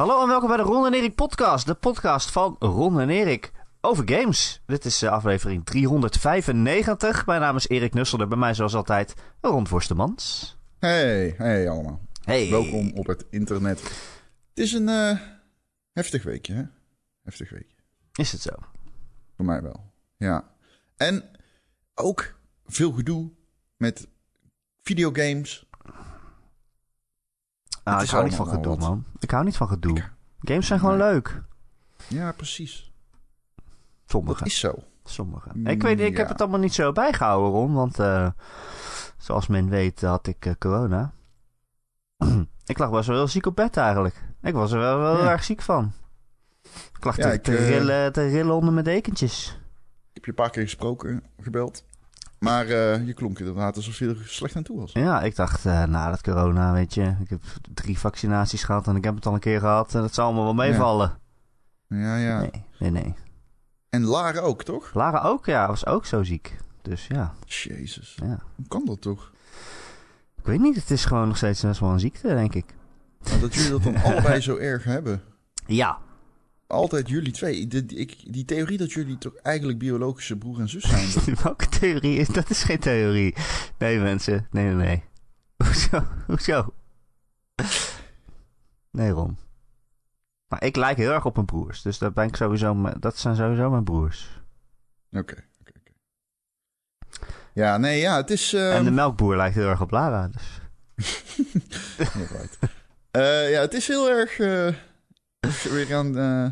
Hallo en welkom bij de Ron en Erik podcast. De podcast van Ron en Erik over games. Dit is eh, aflevering 395. Mijn naam is Erik Nusselder. Bij mij zoals altijd Ron Forstemans. Hey, hey allemaal. Hey. Welkom op het internet. Het is een eh, heftig weekje, hè? Heftig weekje. Is het zo? Voor mij wel. Ja. En ook veel gedoe met videogames. Ah, ik hou niet van gedoe, wat. man. Ik hou niet van gedoe. Games zijn gewoon Nee. leuk. Ja, precies. Sommige. Dat is zo. Sommige. Mm, ik weet, ik heb ja. het allemaal niet zo bijgehouden, Ron. Want eh, zoals men weet had ik eh, corona. ik lag best wel heel ziek op bed eigenlijk. Ik was er wel, wel Ja. erg ziek van. Ik lag Ja, te, ik, te eh, rillen, te rillen onder mijn dekentjes. Ik heb je een paar keer gesproken, gebeld. Maar eh, je klonk inderdaad alsof je er slecht aan toe was. Ja, ik dacht, eh na dat corona, weet je. Ik heb drie vaccinaties gehad en ik heb het al een keer gehad. En dat zal allemaal wel meevallen. Ja, ja. Nee, nee, nee. En Lara ook, toch? Lara ook, ja, was ook zo ziek. Dus ja, Jezus. ja. Hoe kan dat toch? Ik weet niet, het is gewoon nog steeds best wel een ziekte, denk ik. Nou, dat jullie dat dan allebei zo erg hebben. Ja, Altijd jullie twee. Ik- die theorie dat jullie toch eigenlijk biologische broer en zus zijn. Welke theorie is dat? is geen theorie. Nee, mensen. Nee, nee, nee. Hoezo? Hoezo? Nee, Ron. Maar ik lijk heel erg op mijn broers. Dus dat, ben ik sowieso, dat zijn sowieso mijn broers. Oké. Ja, nee, ja, het is... ehm, en de melkboer lijkt heel erg op Lara. Dus. ja, right. Eh, ja, het is heel erg... eh, weer aan... eh,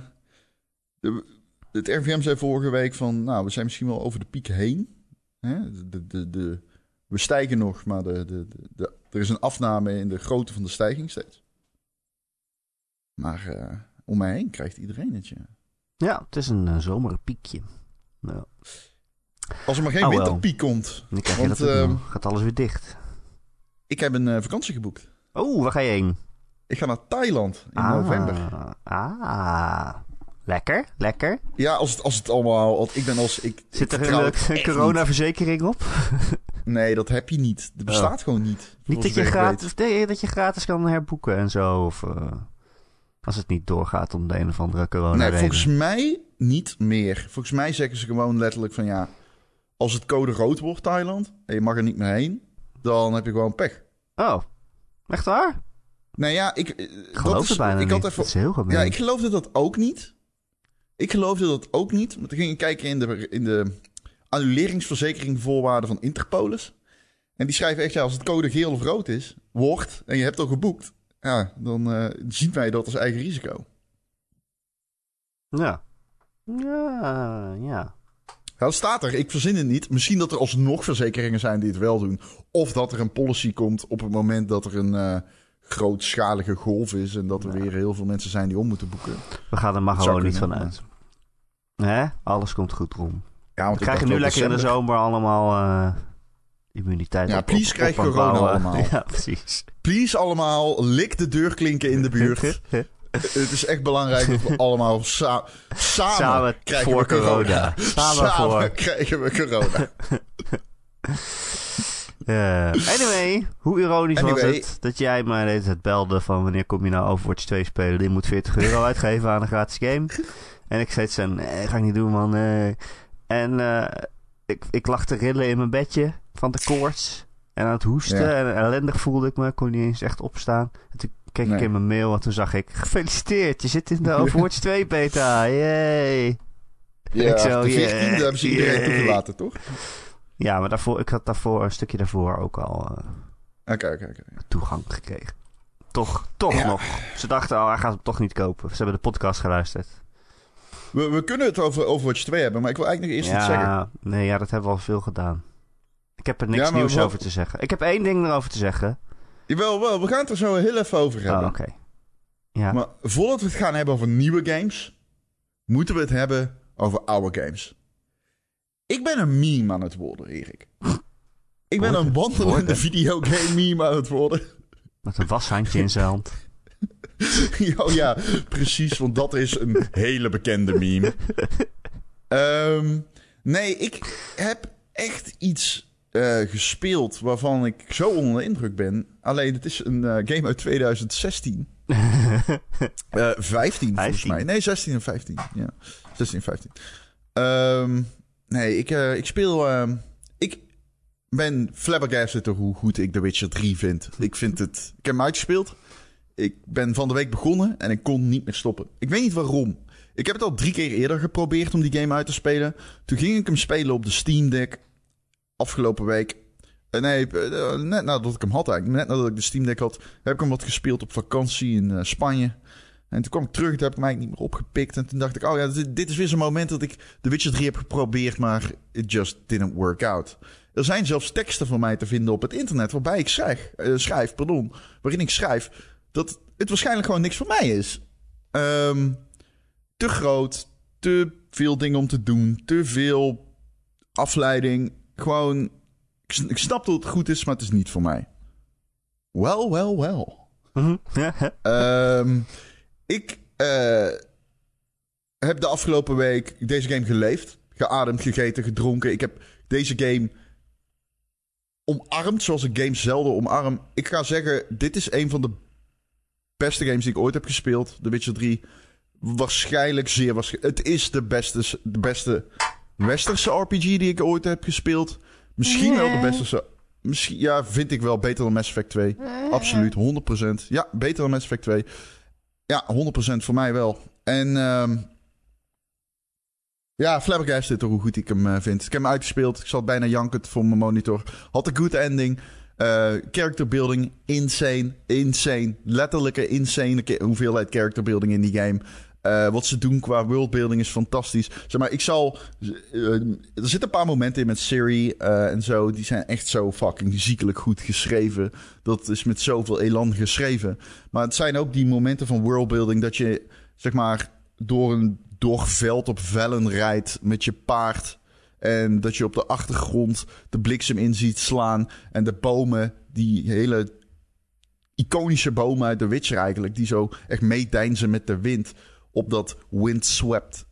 de, het RVM zei vorige week van... Nou, we zijn misschien wel over de piek heen. Hè? De, de, de, we stijgen nog, maar de, de, er is een afname in de grootte van de stijging steeds. Maar eh, om mij heen krijgt iedereen het, ja. Ja, het is een eh, zomerpiekje. Nou, Als er maar geen Oh, wel. winterpiek komt. dan Want, ehm. Gaat alles weer dicht. Ik heb een vakantie geboekt. Oeh, waar ga je heen? Ik ga naar Thailand in november. Ah, lekker, lekker. Ja, als het, als het allemaal... Want ik ben als... Ik, Zit er een, coronaverzekering op? Nee, dat heb je niet. Dat bestaat gewoon niet. Niet dat je, gratis, nee, dat je gratis kan herboeken en zo. Of eh, als het niet doorgaat om de een of andere corona. Nee, reden. volgens mij niet meer. Volgens mij zeggen ze gewoon letterlijk van ja... Als het code rood wordt, Thailand, en je mag er niet meer heen... dan heb je gewoon pech. Oh, echt waar? Nee, ja, ik... eh, Ik dat geloof is, het bijna ik had even, Dat is heel. Ja, ik geloofde dat ook niet. Ik geloofde dat ook niet. Want toen ging ik kijken in de, in de annuleringsverzekering voorwaarden van Interpolis. En die schrijven echt, ja, als het code geel of rood is, wordt, en je hebt al geboekt, ja, dan eh, zien wij dat als eigen risico. Ja. Ja, ja. Ja, dat staat er. Ik verzin het niet. Misschien dat er alsnog verzekeringen zijn die het wel doen. Of dat er een policy komt op het moment dat er een eh, grootschalige golf is. En dat er weer heel veel mensen zijn die om moeten boeken. We gaan er maar gewoon niet van uit. Hè? Alles komt goed om. Ja, want We krijgen nu lekker in de zomer allemaal eh, immuniteit. Ja, op- please op- krijg op corona bouwen. allemaal. Ja, precies. Please allemaal, lik de deurklinken in de buurt. Het is echt belangrijk dat we allemaal sa- samen, Samen krijgen voor we corona. corona. Samen voor. krijgen we corona. Ja. anyway, hoe ironisch was het dat jij mij de hele tijd belde van wanneer kom je nou Overwatch 2 spelen? Die moet 40 euro uitgeven aan een gratis game. En ik zei zo, nee, ga ik niet doen man. nee. En eh, ik, ik lag te rillen in mijn bedje van de koorts. En aan het hoesten. Ja. En ellendig voelde ik me. kon niet eens echt opstaan. En toen keek ik in mijn mail en toen zag ik... Gefeliciteerd, je zit in de Overwatch 2 beta. Yay. Ja, Ik zo, de 14e yeah, hebben ze iedereen yeah. toegelaten, toch? Ja, maar daarvoor, ik had daarvoor, een stukje daarvoor ook al eh, toegang gekregen. Toch, toch Ja. nog. Ze dachten, oh, hij gaat hem toch niet kopen. Ze hebben de podcast geluisterd. We, we kunnen het over Overwatch 2 hebben, maar ik wil eigenlijk nog eerst iets zeggen. ja, nee, ja, dat hebben we al veel gedaan. Ik heb er niks Ja, nieuws over te zeggen. Ik heb één ding erover te zeggen. Jawel, wel, we gaan het er zo heel even over Oh, hebben. oké. Ja. Maar voordat we het gaan hebben over nieuwe games, moeten we het hebben over oude games. Ik ben een meme aan het worden, Erik. Ik ben een wandelende videogame meme aan het worden. Met een washandje in zijn hand. oh ja, precies, want dat is een hele bekende meme. Ehm, nee, ik heb echt iets eh, gespeeld waarvan ik zo onder de indruk ben. Alleen het is een eh, game uit 2016. Uh, 15, volgens mij. Nee, 16 en 15. Ja, 16 en 15. Um, nee, ik, uh, ik speel... Uh, ik ben flabbergasted hoe goed ik The Witcher 3 vind. Ik vind het... Ik heb hem uitgespeeld. Ik ben van de week begonnen en ik kon niet meer stoppen. Ik weet niet waarom. Ik heb het al drie keer eerder geprobeerd om die game uit te spelen. Toen ging ik hem spelen op de Steam Deck. Afgelopen week. Uh, nee, uh, net nadat ik hem had. Net nadat ik de Steam Deck had, heb ik hem wat gespeeld op vakantie in Spanje. En toen kwam ik terug, toen heb ik mij niet meer opgepikt. En toen dacht ik, oh ja, dit, dit is weer zo'n moment dat ik The Witcher 3 heb geprobeerd, maar it just didn't work out. Er zijn zelfs teksten van mij te vinden op het internet waarbij ik schrijf, schrijf pardon, waarin ik schrijf dat het waarschijnlijk gewoon niks voor mij is. Um, te groot, te veel dingen om te doen, te veel afleiding. Gewoon, ik, ik snap dat het goed is, maar het is niet voor mij. Wel, wel, wel. um, ik uh, heb de afgelopen week deze game geleefd. Geademd, gegeten, gedronken. Ik heb deze game omarmd zoals ik games zelden omarm. Ik ga zeggen, dit is een van de beste games die ik ooit heb gespeeld. The Witcher 3. Waarschijnlijk zeer waarschijnlijk. Het is de beste, de beste westerse RPG die ik ooit heb gespeeld. Misschien wel de beste. Misschien, ja, vind ik wel beter dan Mass Effect 2. Absoluut, 100%. Ja, beter dan Mass Effect 2. Ja, 100% voor mij wel. En um, ja, flabbergasted door hoe goed ik hem uh, vind. Ik heb hem uitgespeeld. Ik zat bijna jankend voor mijn monitor. Had een good ending. Uh, character building, insane. Insane. Letterlijke insane hoeveelheid character building in die game. Uh, wat ze doen qua worldbuilding is fantastisch. Zeg maar, ik zal. Uh, er zitten een paar momenten in met Siri uh, en zo. Die zijn echt zo fucking ziekelijk goed geschreven. Dat is met zoveel elan geschreven. Maar het zijn ook die momenten van worldbuilding dat je, zeg maar, door een door veld op vellen rijdt met je paard. En dat je op de achtergrond de bliksem in ziet slaan. En de bomen, die hele iconische bomen uit de Witcher eigenlijk, die zo echt meedijnzen met de wind op dat windswept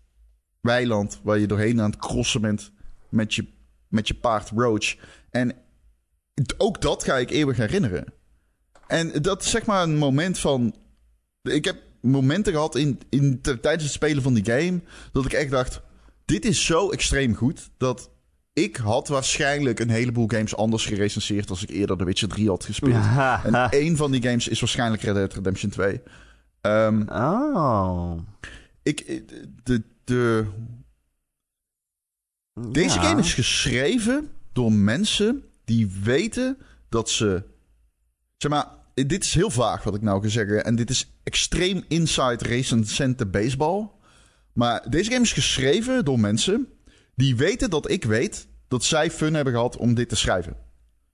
weiland waar je doorheen aan het crossen bent met je, met je paard Roach. En ook dat ga ik eeuwig herinneren. En dat is zeg maar een moment van. Ik heb momenten gehad in, in, tijdens het spelen van die game. dat ik echt dacht: dit is zo extreem goed. dat ik had waarschijnlijk een heleboel games anders gerecenseerd. als ik eerder The Witcher 3 had gespeeld. en één van die games is waarschijnlijk Red Dead Redemption 2. Um, oh. Ik, de, de, deze game is geschreven door mensen die weten dat ze. Zeg maar, dit is heel vaag wat ik nou ga zeggen. En dit is extreem inside recensente baseball. Maar deze game is geschreven door mensen die weten dat ik weet dat zij fun hebben gehad om dit te schrijven.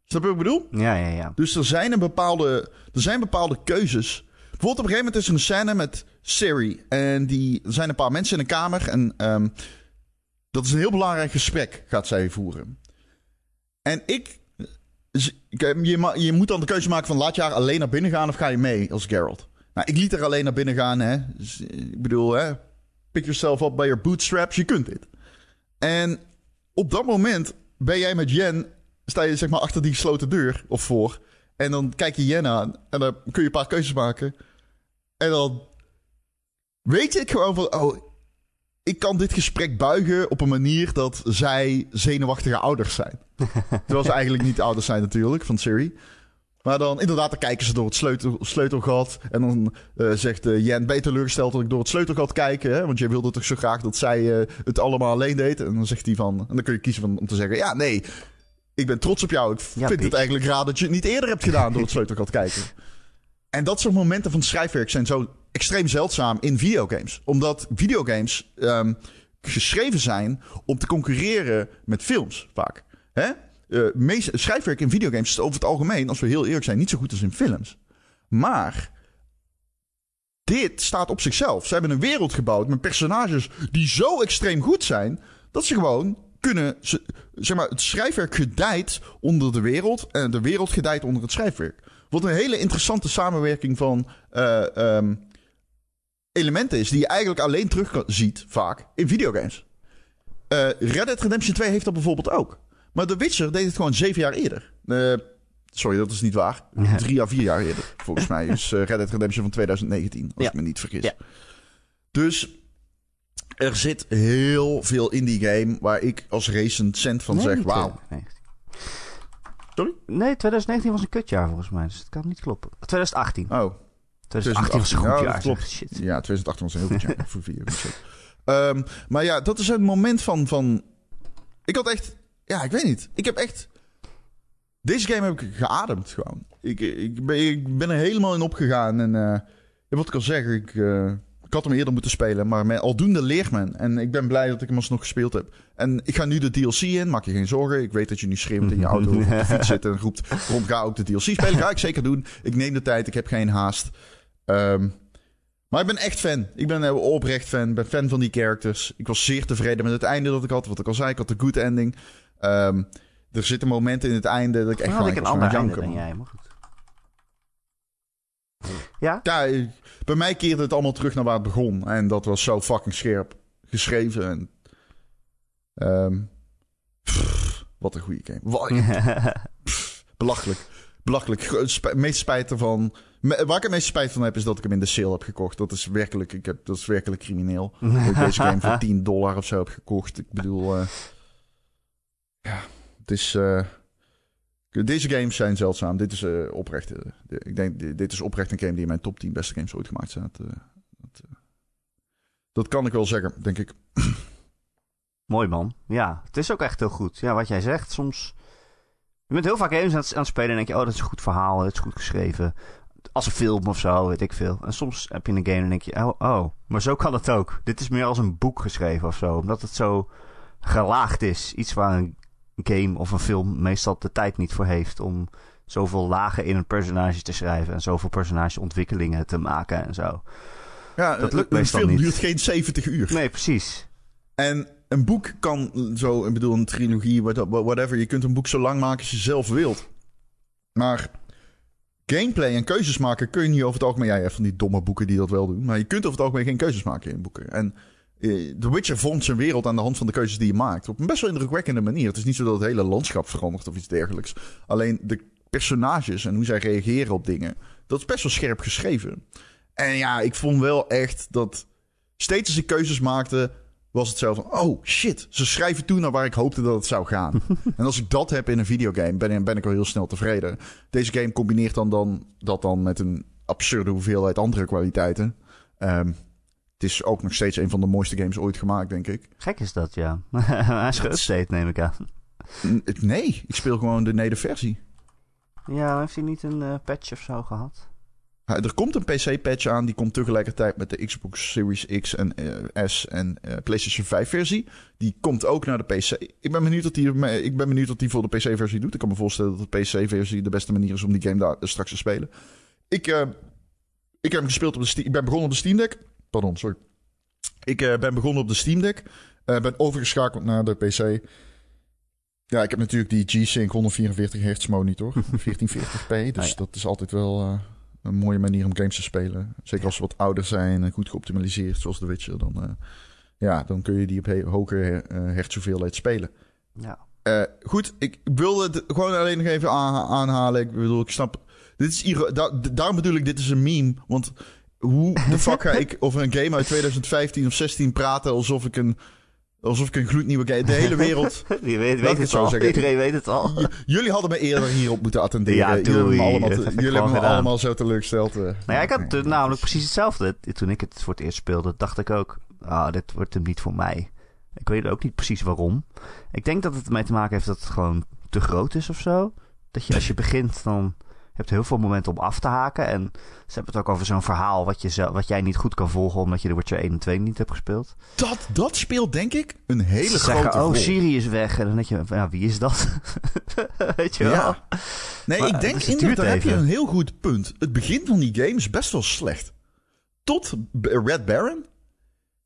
Snap je wat ik bedoel? Ja, ja, ja. Dus er zijn, een bepaalde, er zijn bepaalde keuzes Bijvoorbeeld op een gegeven moment is een scène met Siri. En die, er zijn een paar mensen in een kamer. En um, dat is een heel belangrijk gesprek, gaat zij voeren. En ik... Je, je moet dan de keuze maken van laat je alleen naar binnen gaan of ga je mee als Geralt. Nou, ik liet haar alleen naar binnen gaan. Hè. Ik bedoel, hè, pick yourself up by your bootstraps. Je kunt dit. En op dat moment ben jij met Jen... sta je zeg maar achter die gesloten deur of voor... En dan kijk je Jen aan en dan kun je een paar keuzes maken. En dan weet ik gewoon van, oh, ik kan dit gesprek buigen op een manier dat zij zenuwachtige ouders zijn. Terwijl ze eigenlijk niet ouders zijn natuurlijk, van Siri. Maar dan inderdaad, dan kijken ze door het sleutel, sleutelgat. En dan uh, zegt uh, Jen, ben je teleurgesteld dat ik door het sleutelgat kijk? Hè? Want jij wilde toch zo graag dat zij uh, het allemaal alleen deed? En dan zegt hij van... En dan kun je kiezen van, om te zeggen, ja, nee, ik ben trots op jou. Ik vind het eigenlijk raar dat je het niet eerder hebt gedaan door het sleutelgat kijken. En dat soort momenten van schrijfwerk zijn zo extreem zeldzaam in videogames. Omdat videogames um, geschreven zijn om te concurreren met films vaak. Hè? Uh, schrijfwerk in videogames is over het algemeen, als we heel eerlijk zijn, niet zo goed als in films. Maar dit staat op zichzelf. Ze hebben een wereld gebouwd met personages die zo extreem goed zijn dat ze gewoon kunnen. Zeg maar, het schrijfwerk gedijt onder de wereld en de wereld gedijt onder het schrijfwerk. Wat een hele interessante samenwerking van uh, um, elementen is die je eigenlijk alleen terug ziet vaak in videogames. Uh, Red Dead Redemption 2 heeft dat bijvoorbeeld ook. Maar The Witcher deed het gewoon zeven jaar eerder. Uh, sorry, dat is niet waar. Drie à vier jaar eerder, volgens mij. is eh, Red Dead Redemption van 2019, als Ja. ik me niet vergis. Ja. Dus er zit heel veel in die game waar ik als recensent van zeg, wauw. 2019. Sorry? Nee, 2019 was een kutjaar volgens mij, dus het kan niet kloppen. 2018. Oh, 2018 was een goed Ja, dat jaar. klopt. Shit. ja, 2018 was een heel goed jaar voor vier. shit. Ehm, maar ja, dat is een moment van, van... Ik had echt... Ja, ik weet niet. Ik heb echt... Deze game heb ik geademd gewoon. Ik, ik, ben, ik ben er helemaal in opgegaan. En ja, wat ik al zeg, ik, eh, ik had hem eerder moeten spelen. Maar met, aldoende leert men. En ik ben blij dat ik hem alsnog gespeeld heb. En ik ga nu de DLC in, maak je geen zorgen. Ik weet dat je nu schreeuwt in je auto op de fiets zit en roept... Rond, ga ook de DLC spelen. Ga ik zeker doen. Ik neem de tijd, ik heb geen haast. Ehm, maar ik ben echt fan. Ik ben eh, oprecht fan. Ik ben fan van die characters. Ik was zeer tevreden met het einde dat ik had. Wat ik al zei, ik had een good ending. Ehm, er zitten momenten in het einde dat ik echt ik een ander einde dan janken, jij, maar goed. Ja? Ja, bij mij keerde het allemaal terug naar waar het begon. En dat was zo fucking scherp geschreven. En, ehm, pff, wat een goede game. Wat, belachelijk. Belachelijk. Sp- meest spijt ervan. Waar ik het meest spijt van heb, is dat ik hem in de sale heb gekocht. Dat is werkelijk, ik heb, dat is werkelijk crimineel. Dat ik deze game voor 10 dollar of zo heb gekocht. Ik bedoel, eh, ja, het is. eh, deze games zijn zeldzaam. Dit is eh, oprecht. eh, ik denk, di- dit is oprecht een game die in mijn top 10 beste games ooit gemaakt zijn. Dat, eh, dat, kan ik wel zeggen, denk ik. Mooi man. Ja, het is ook echt heel goed. Ja, wat jij zegt, soms... Je bent heel vaak games aan het, het spelen en denk je... Oh, dat is een goed verhaal, dat is goed geschreven. Als een film of zo, weet ik veel. En soms heb je een game en denk je... Oh, oh, maar zo kan het ook. Dit is meer als een boek geschreven of zo. Omdat het zo gelaagd is. Iets waar een game of een film meestal de tijd niet voor heeft... om zoveel lagen in een personage te schrijven... en zoveel personageontwikkelingen te maken en zo. Ja, Dat lukt een meestal film niet. duurt geen 70 uur. Nee, precies. En een boek kan zo, ik bedoel, een trilogie, what- whatever. Je kunt een boek zo lang maken als je zelf wilt. Maar gameplay en keuzes maken kun je niet over het algemeen. Ja, je hebt van die domme boeken die dat wel doen. Maar je kunt over het algemeen geen keuzes maken in boeken. En The Witcher vormt zijn wereld aan de hand van de keuzes die je maakt. Op een best wel indrukwekkende manier. Het is niet zo dat het hele landschap verandert of iets dergelijks. Alleen de personages en hoe zij reageren op dingen. Dat is best wel scherp geschreven. En ja, ik vond wel echt dat steeds als ik keuzes maakte, was het zo van: oh shit, ze schrijven toe naar waar ik hoopte dat het zou gaan. en als ik dat heb in een videogame, ben, ben ik al heel snel tevreden. Deze game combineert dan, dan dat dan met een absurde hoeveelheid andere kwaliteiten. Ehm, het is ook nog steeds een van de mooiste games ooit gemaakt, denk ik. Gek is dat, ja. Hij is geüpdate, neem ik aan. Nee, ik speel gewoon de native versie. Ja, heeft hij niet een eh, patch of zo gehad? Ja, Er komt een PC-patch aan, die komt tegelijkertijd met de Xbox Series X en eh, S en eh, PlayStation 5 versie. Die komt ook naar de PC. Ik ben benieuwd wat die, ik ben benieuwd wat die voor de PC-versie doet. Ik kan me voorstellen dat de PC-versie de beste manier is om die game daar straks te spelen. Ik, ik heb hem gespeeld op de Steam. Ik ben begonnen op de Steam Deck. Pardon, sorry. Ik eh, ben begonnen op de Steam Deck. Eh, ben overgeschakeld naar de PC. Ja, ik heb natuurlijk die G-Sync 144 Hz monitor. 1440p. Dus Ah, ja. dat is altijd wel eh, een mooie manier om games te spelen. Zeker als ze wat ouder zijn en goed geoptimaliseerd, zoals The Witcher. Dan, ja, dan kun je die op he- hogere eh hertzhoeveelheid spelen. Ja. Goed, ik wilde het gewoon alleen nog even aan- aanhalen. Ik bedoel, ik snap... Dit is da- daarom bedoel ik, dit is een meme. Want hoe de fuck ga ik over een game uit 2015 of 16 praten alsof ik een... Alsof ik een gloednieuwe game... De hele wereld... Je weet, weet het al. zeggen. Iedereen weet het al. J- jullie hadden me eerder hierop moeten attenderen. Ja, jullie hebben me allemaal, te- hebben me allemaal zo teleurgesteld. eh. Nou ja, ik had Nee, namelijk precies hetzelfde. Toen ik het voor het eerst speelde, dacht ik ook... Ah, dit wordt hem niet voor mij. Ik weet ook niet precies waarom. Ik denk dat het ermee te maken heeft dat het gewoon te groot is of zo. Dat je als je begint, dan heb je heel veel momenten om af te haken. En ze hebben het ook over zo'n verhaal wat, je zo, wat jij niet goed kan volgen... omdat je de Witcher 1 en 2 niet hebt gespeeld. Dat, dat speelt denk ik een hele Ze grote zeggen, oh, rol. Siri is weg. En dan denk je, ja, wie is dat? weet je wel? Ja. Nee, Maar ik denk dus inderdaad, daar heb je een heel goed punt. Het begin van die game is best wel slecht. Tot Red Baron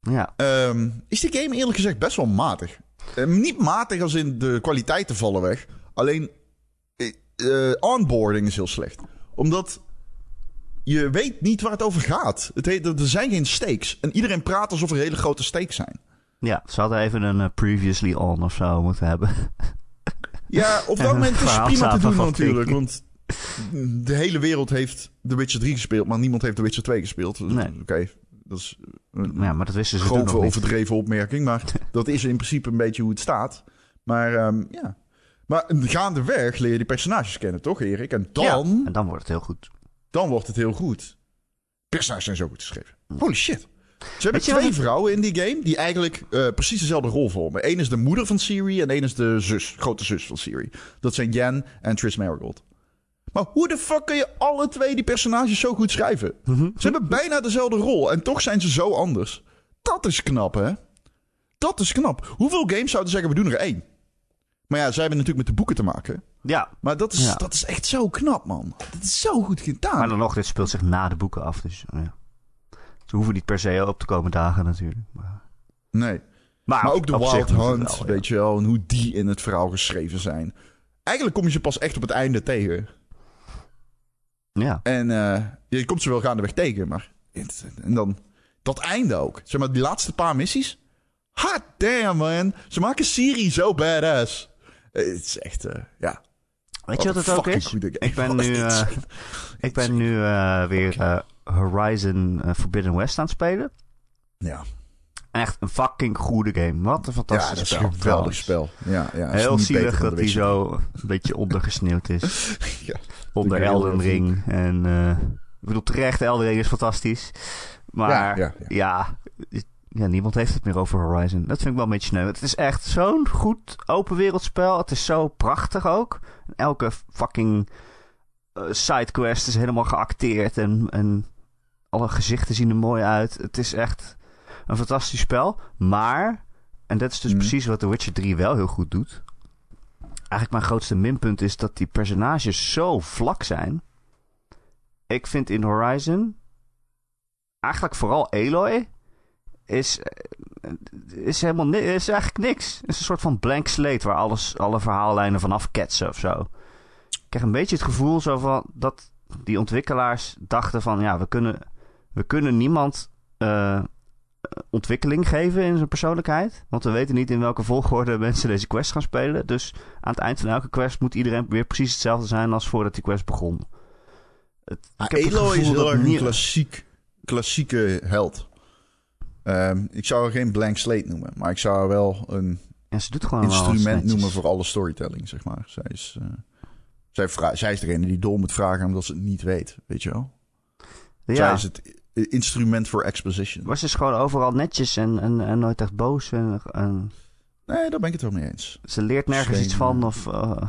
Ja, ehm, is die game eerlijk gezegd best wel matig. Eh, niet matig als in de kwaliteiten vallen weg. Alleen eh, onboarding is heel slecht. Omdat je weet niet waar het over gaat. Het heet, er zijn geen stakes. En iedereen praat alsof er hele grote stakes zijn. ja, ze hadden even een eh, previously on of zo moeten hebben. Ja, op dat moment is het prima te doen natuurlijk. Want de hele wereld heeft The Witcher 3 gespeeld, maar niemand heeft The Witcher 2 gespeeld. Dus, Nee. Oké, dat is een Ja, maar dat wisten ze grove nog niet. overdreven opmerking, maar dat is in principe een beetje hoe het staat. Maar ehm, ja. Maar gaandeweg leer je die personages kennen, toch Erik? En dan, Ja, en dan wordt het heel goed. dan wordt het heel goed. Personages zijn zo goed geschreven. Holy shit. Ze hebben twee het- vrouwen in die game die eigenlijk eh, precies dezelfde rol vormen. Eén is de moeder van Siri en één is de zus, grote zus van Siri. Dat zijn Jen en Triss Marigold. Maar hoe de fuck kun je alle twee die personages zo goed schrijven? Mhm. Ze hebben bijna dezelfde rol en toch zijn ze zo anders. Dat is knap, hè? Dat is knap. Hoeveel games zouden zeggen, we doen er één? Maar ja, zij hebben natuurlijk met de boeken te maken. Ja, Maar dat is, Ja. dat is echt zo knap, man. Dat is zo goed gedaan. maar dan nog, dit speelt zich na de boeken af. Dus ja. Ze hoeven niet per se op te komen dagen natuurlijk. Maar, Nee. maar, Maar ook de Wild Hunt, wel, ja. weet je wel. En hoe die in het verhaal geschreven zijn. Eigenlijk kom je ze pas echt op het einde tegen. Ja, En eh, je komt ze wel gaandeweg tegen, maar... En dan dat einde ook. Zeg maar, die laatste paar missies. Hot damn, man. Ze maken Siri zo badass. Eh, Het is echt, eh, ja. weet je wat het ook is? game Ik ben nu, eh, ik ben nu eh, weer eh, Horizon eh, Forbidden West aan het spelen. Ja, Echt een fucking goede game. Wat een ja fantastisch is spel. een geweldig spel. Ja, ja, is Heel zielig dat hij zo een beetje ondergesneeuwd is. 3. Ja. Onder Elden Ring. En eh, ik bedoel, terecht, Elden Ring is fantastisch. Maar Ja, ja, ja, ja, niemand heeft het meer over Horizon. Dat vind ik wel een beetje sneu. Het is echt zo'n goed open wereldspel. Het is zo prachtig ook. Elke fucking eh, sidequest is helemaal geacteerd. En, en alle gezichten zien er mooi uit. Het is echt een fantastisch spel. Maar, en dat is dus Mhm. precies wat The Witcher 3 wel heel goed doet. Eigenlijk mijn grootste minpunt is dat die personages zo vlak zijn. Ik vind in Horizon eigenlijk vooral Aloy is, eh, is helemaal ni- is eigenlijk niks. Het is een soort van blank slate waar alles, alle verhaallijnen vanaf ketsen of zo. Ik krijg een beetje het gevoel zo van dat die ontwikkelaars dachten van ja, we kunnen, we kunnen niemand eh, ontwikkeling geven in zijn persoonlijkheid. Want we weten niet in welke volgorde mensen deze quest gaan spelen. Dus aan het eind van elke quest moet iedereen weer precies hetzelfde zijn als voordat die quest begon. Het, Ah, ik heb het is gevoel heel erg een klassiek, klassieke held. Ehm, ik zou haar geen blank slate noemen, maar ik zou haar wel een Ja, ze doet gewoon instrument noemen voor alle storytelling, zeg maar. Zij is, eh, zij, zij is degene die door moet vragen omdat ze het niet weet, weet je wel? Zij Ja, is het instrument voor exposition. maar ze gewoon overal netjes en, en, en nooit echt boos. En, en Nee, daar ben ik het wel mee eens. ze leert nergens Geen, iets van. eh, Of eh,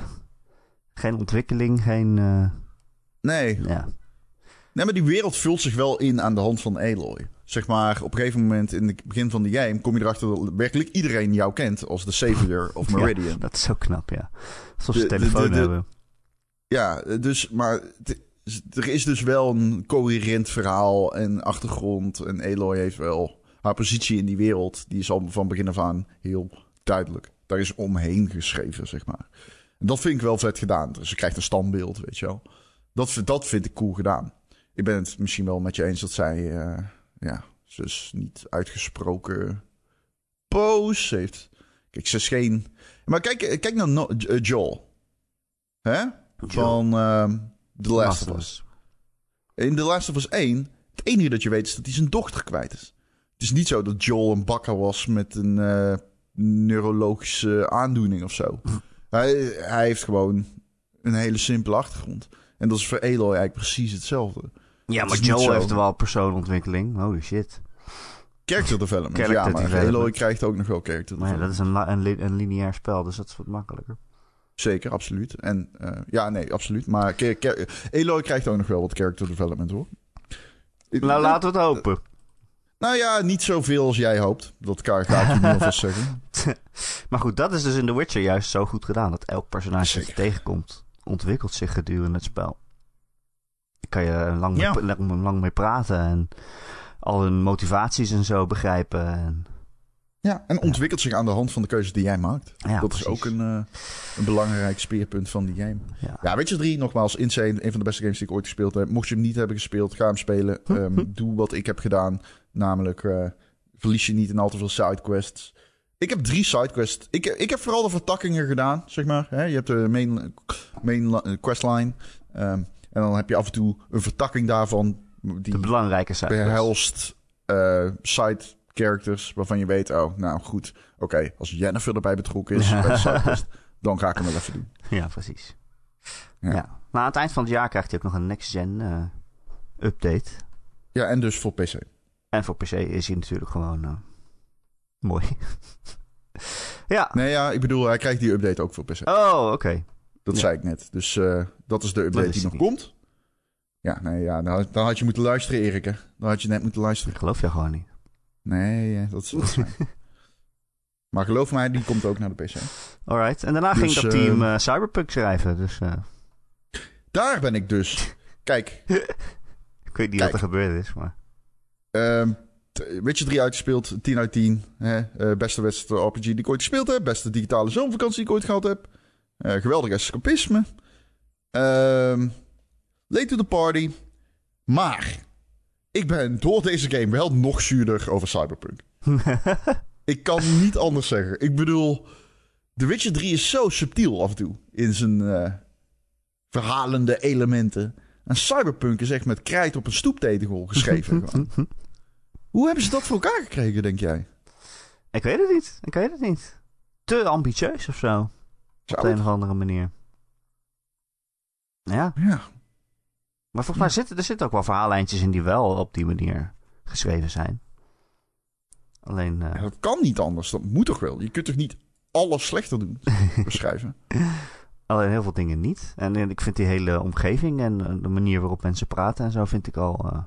geen ontwikkeling, geen... Nee. ja. nee, maar die wereld vult zich wel in aan de hand van Aloy. Zeg maar, op een gegeven moment in het begin van de game kom je erachter dat werkelijk iedereen jou kent als de Savior of Ja. Meridian. Dat is zo knap, ja. Alsof ze De- telefoon de- de- hebben. Ja, dus, maar er is dus wel een coherent verhaal en achtergrond. En Aloy heeft wel haar positie in die wereld. Die is al van begin af aan heel duidelijk. Daar is omheen geschreven, zeg maar. En dat vind ik wel vet gedaan. Dus ze krijgt een standbeeld, weet je wel. Dat, vind- dat vind ik cool gedaan. Ik ben het misschien wel met je eens dat zij, eh, ja, ze is niet uitgesproken boos heeft. Kijk, ze is geen... Maar kijk, kijk naar No- eh, Joel. Hè? Van ehm The Last of Us. In The Last of Us 1, het enige dat je weet is dat hij zijn dochter kwijt is. Het is niet zo dat Joel een bakker was met een eh, neurologische aandoening of zo. hij, hij heeft gewoon een hele simpele achtergrond. En dat is voor Aloy eigenlijk precies hetzelfde. Ja, maar Joel heeft wel persoonlijkking. Holy shit. Character development, Character ja, maar development. Krijgt ook nog wel character Maar ja, dat is een, een, li- een lineair spel, dus dat is wat makkelijker. Zeker, absoluut. En eh, ja, nee, absoluut. Maar Aloy krijgt ook nog wel wat character development, hoor. Nou, laten we het hopen. Nou ja, niet zoveel als jij hoopt. Dat kan ga ik je nu alvast zeggen. Maar goed, dat is dus in The Witcher juist zo goed gedaan. Dat elk personage dat je tegenkomt, ontwikkelt zich gedurende het spel. Daar kan je lang, Ja. mee, lang, lang mee praten en al hun motivaties en zo begrijpen. En, Ja, en ontwikkelt zich aan de hand van de keuzes die jij maakt. ja, dat is ook een, eh, een belangrijk speerpunt van die game. Ja. Ja, Witcher 3, nogmaals, Insane. Een van de beste games die ik ooit gespeeld heb. Mocht je hem niet hebben gespeeld, ga hem spelen. Ehm, doe wat ik heb gedaan. Namelijk, eh, verlies je niet in al te veel sidequests. Ik heb drie sidequests. Ik, ik heb vooral de vertakkingen gedaan, zeg maar. Hè? Je hebt de main, main li- questline. Ehm, en dan heb je af en toe een vertakking daarvan. De Die belangrijke cijfers. behelst eh, side characters waarvan je weet... Oh, nou goed. Oké, als Jennifer erbij betrokken is bij de dan ga ik hem wel even doen. Ja, precies. Ja. Ja. Maar aan het eind van het jaar krijgt hij ook nog een next-gen eh, update. Ja, en dus voor PC. En voor PC is hij natuurlijk gewoon eh, mooi. ja. Nee, ja, ik bedoel, hij krijgt die update ook voor PC. Oh, oké. Dat Ja. zei ik net. Dus eh, dat is de update is die nog komt. Ja, nee, ja, dan, had- dan had je moeten luisteren, Erik. Hè? Dan had je net moeten luisteren. Ik geloof je gewoon niet. Nee, eh, dat is, dat. Maar geloof mij, die komt ook naar de PC. Alright. En daarna ging Dus, dat team eh, eh, Cyberpunk schrijven. Dus eh, Daar ben ik dus. Kijk, ik weet niet Kijk. wat er gebeurd is, maar... ehm t- Witcher 3 uitgespeeld, 10 uit 10. Hè? Beste wedstrijd RPG die ik ooit gespeeld heb. Beste digitale zomervakantie die ik ooit gehad heb. Eh, geweldig escapisme. Ehm late to the party. Maar ik ben door deze game wel nog zuurder over Cyberpunk. Ik kan niet anders zeggen. Ik bedoel, The Witcher 3 is zo subtiel af en toe in zijn eh, verhalende elementen. En Cyberpunk is echt met krijt op een stoeptegel geschreven. Hoe hebben ze dat voor elkaar gekregen, denk jij? ik weet het niet. Ik weet het niet. Te ambitieus of zo. Op de een of andere manier. Ja, Ja. maar volgens mij zitten er zitten ook wel verhaallijntjes in die wel op die manier geschreven zijn. Alleen, eh, ja, dat kan niet anders. Dat moet toch wel? Je kunt toch niet alles slechter doen, beschrijven? alleen heel veel dingen niet. En, en ik vind die hele omgeving en eh, de manier waarop mensen praten en zo vind ik al eh,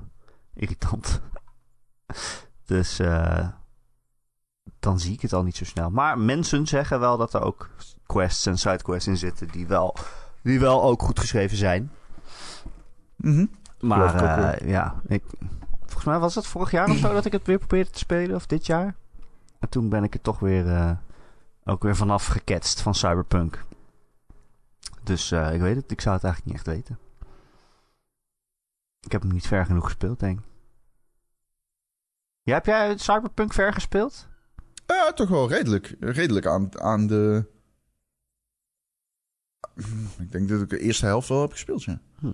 irritant. dus eh, dan zie ik het al niet zo snel. Maar mensen zeggen wel dat er ook quests en sidequests in zitten die wel, die wel ook goed geschreven zijn. Mhm. Maar eh, ja, ik, volgens mij was het vorig jaar of zo dat ik het weer probeerde te spelen, of dit jaar. En toen ben ik er toch weer, eh, ook weer vanaf geketst van Cyberpunk. Dus eh, ik weet het, ik zou het eigenlijk niet echt weten. Ik heb hem niet ver genoeg gespeeld, denk ik. Ja, heb jij Cyberpunk ver gespeeld? Ja, toch wel redelijk. Redelijk aan, aan de... Ik denk dat ik de eerste helft wel heb gespeeld, ja. Hm.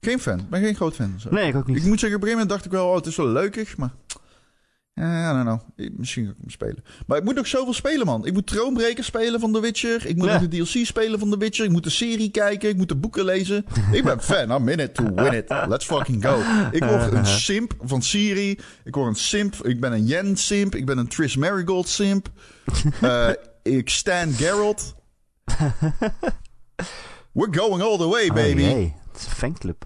Geen fan. Ik ben geen groot fan. Zo. Nee, ik ook niet. Ik moet zeggen, op een gegeven moment dacht ik wel, oh, het is wel leukig, maar... Ja, I don't know. Ik- Misschien ga ik hem spelen. Maar ik moet ook zoveel spelen, man. Ik moet Troonbreker spelen van The Witcher. Ik moet Ja. nog de DLC spelen van The Witcher. Ik moet de serie kijken. Ik moet de boeken lezen. ik ben fan. I'm in it to win it. Let's fucking go. Ik word een simp van Siri. Ik word een simp. Ik ben een Yen simp. Ik ben een Triss Marigold simp. Eh, ik stan Geralt. We're going all the way, Oh, baby. jee, het is een fanclub.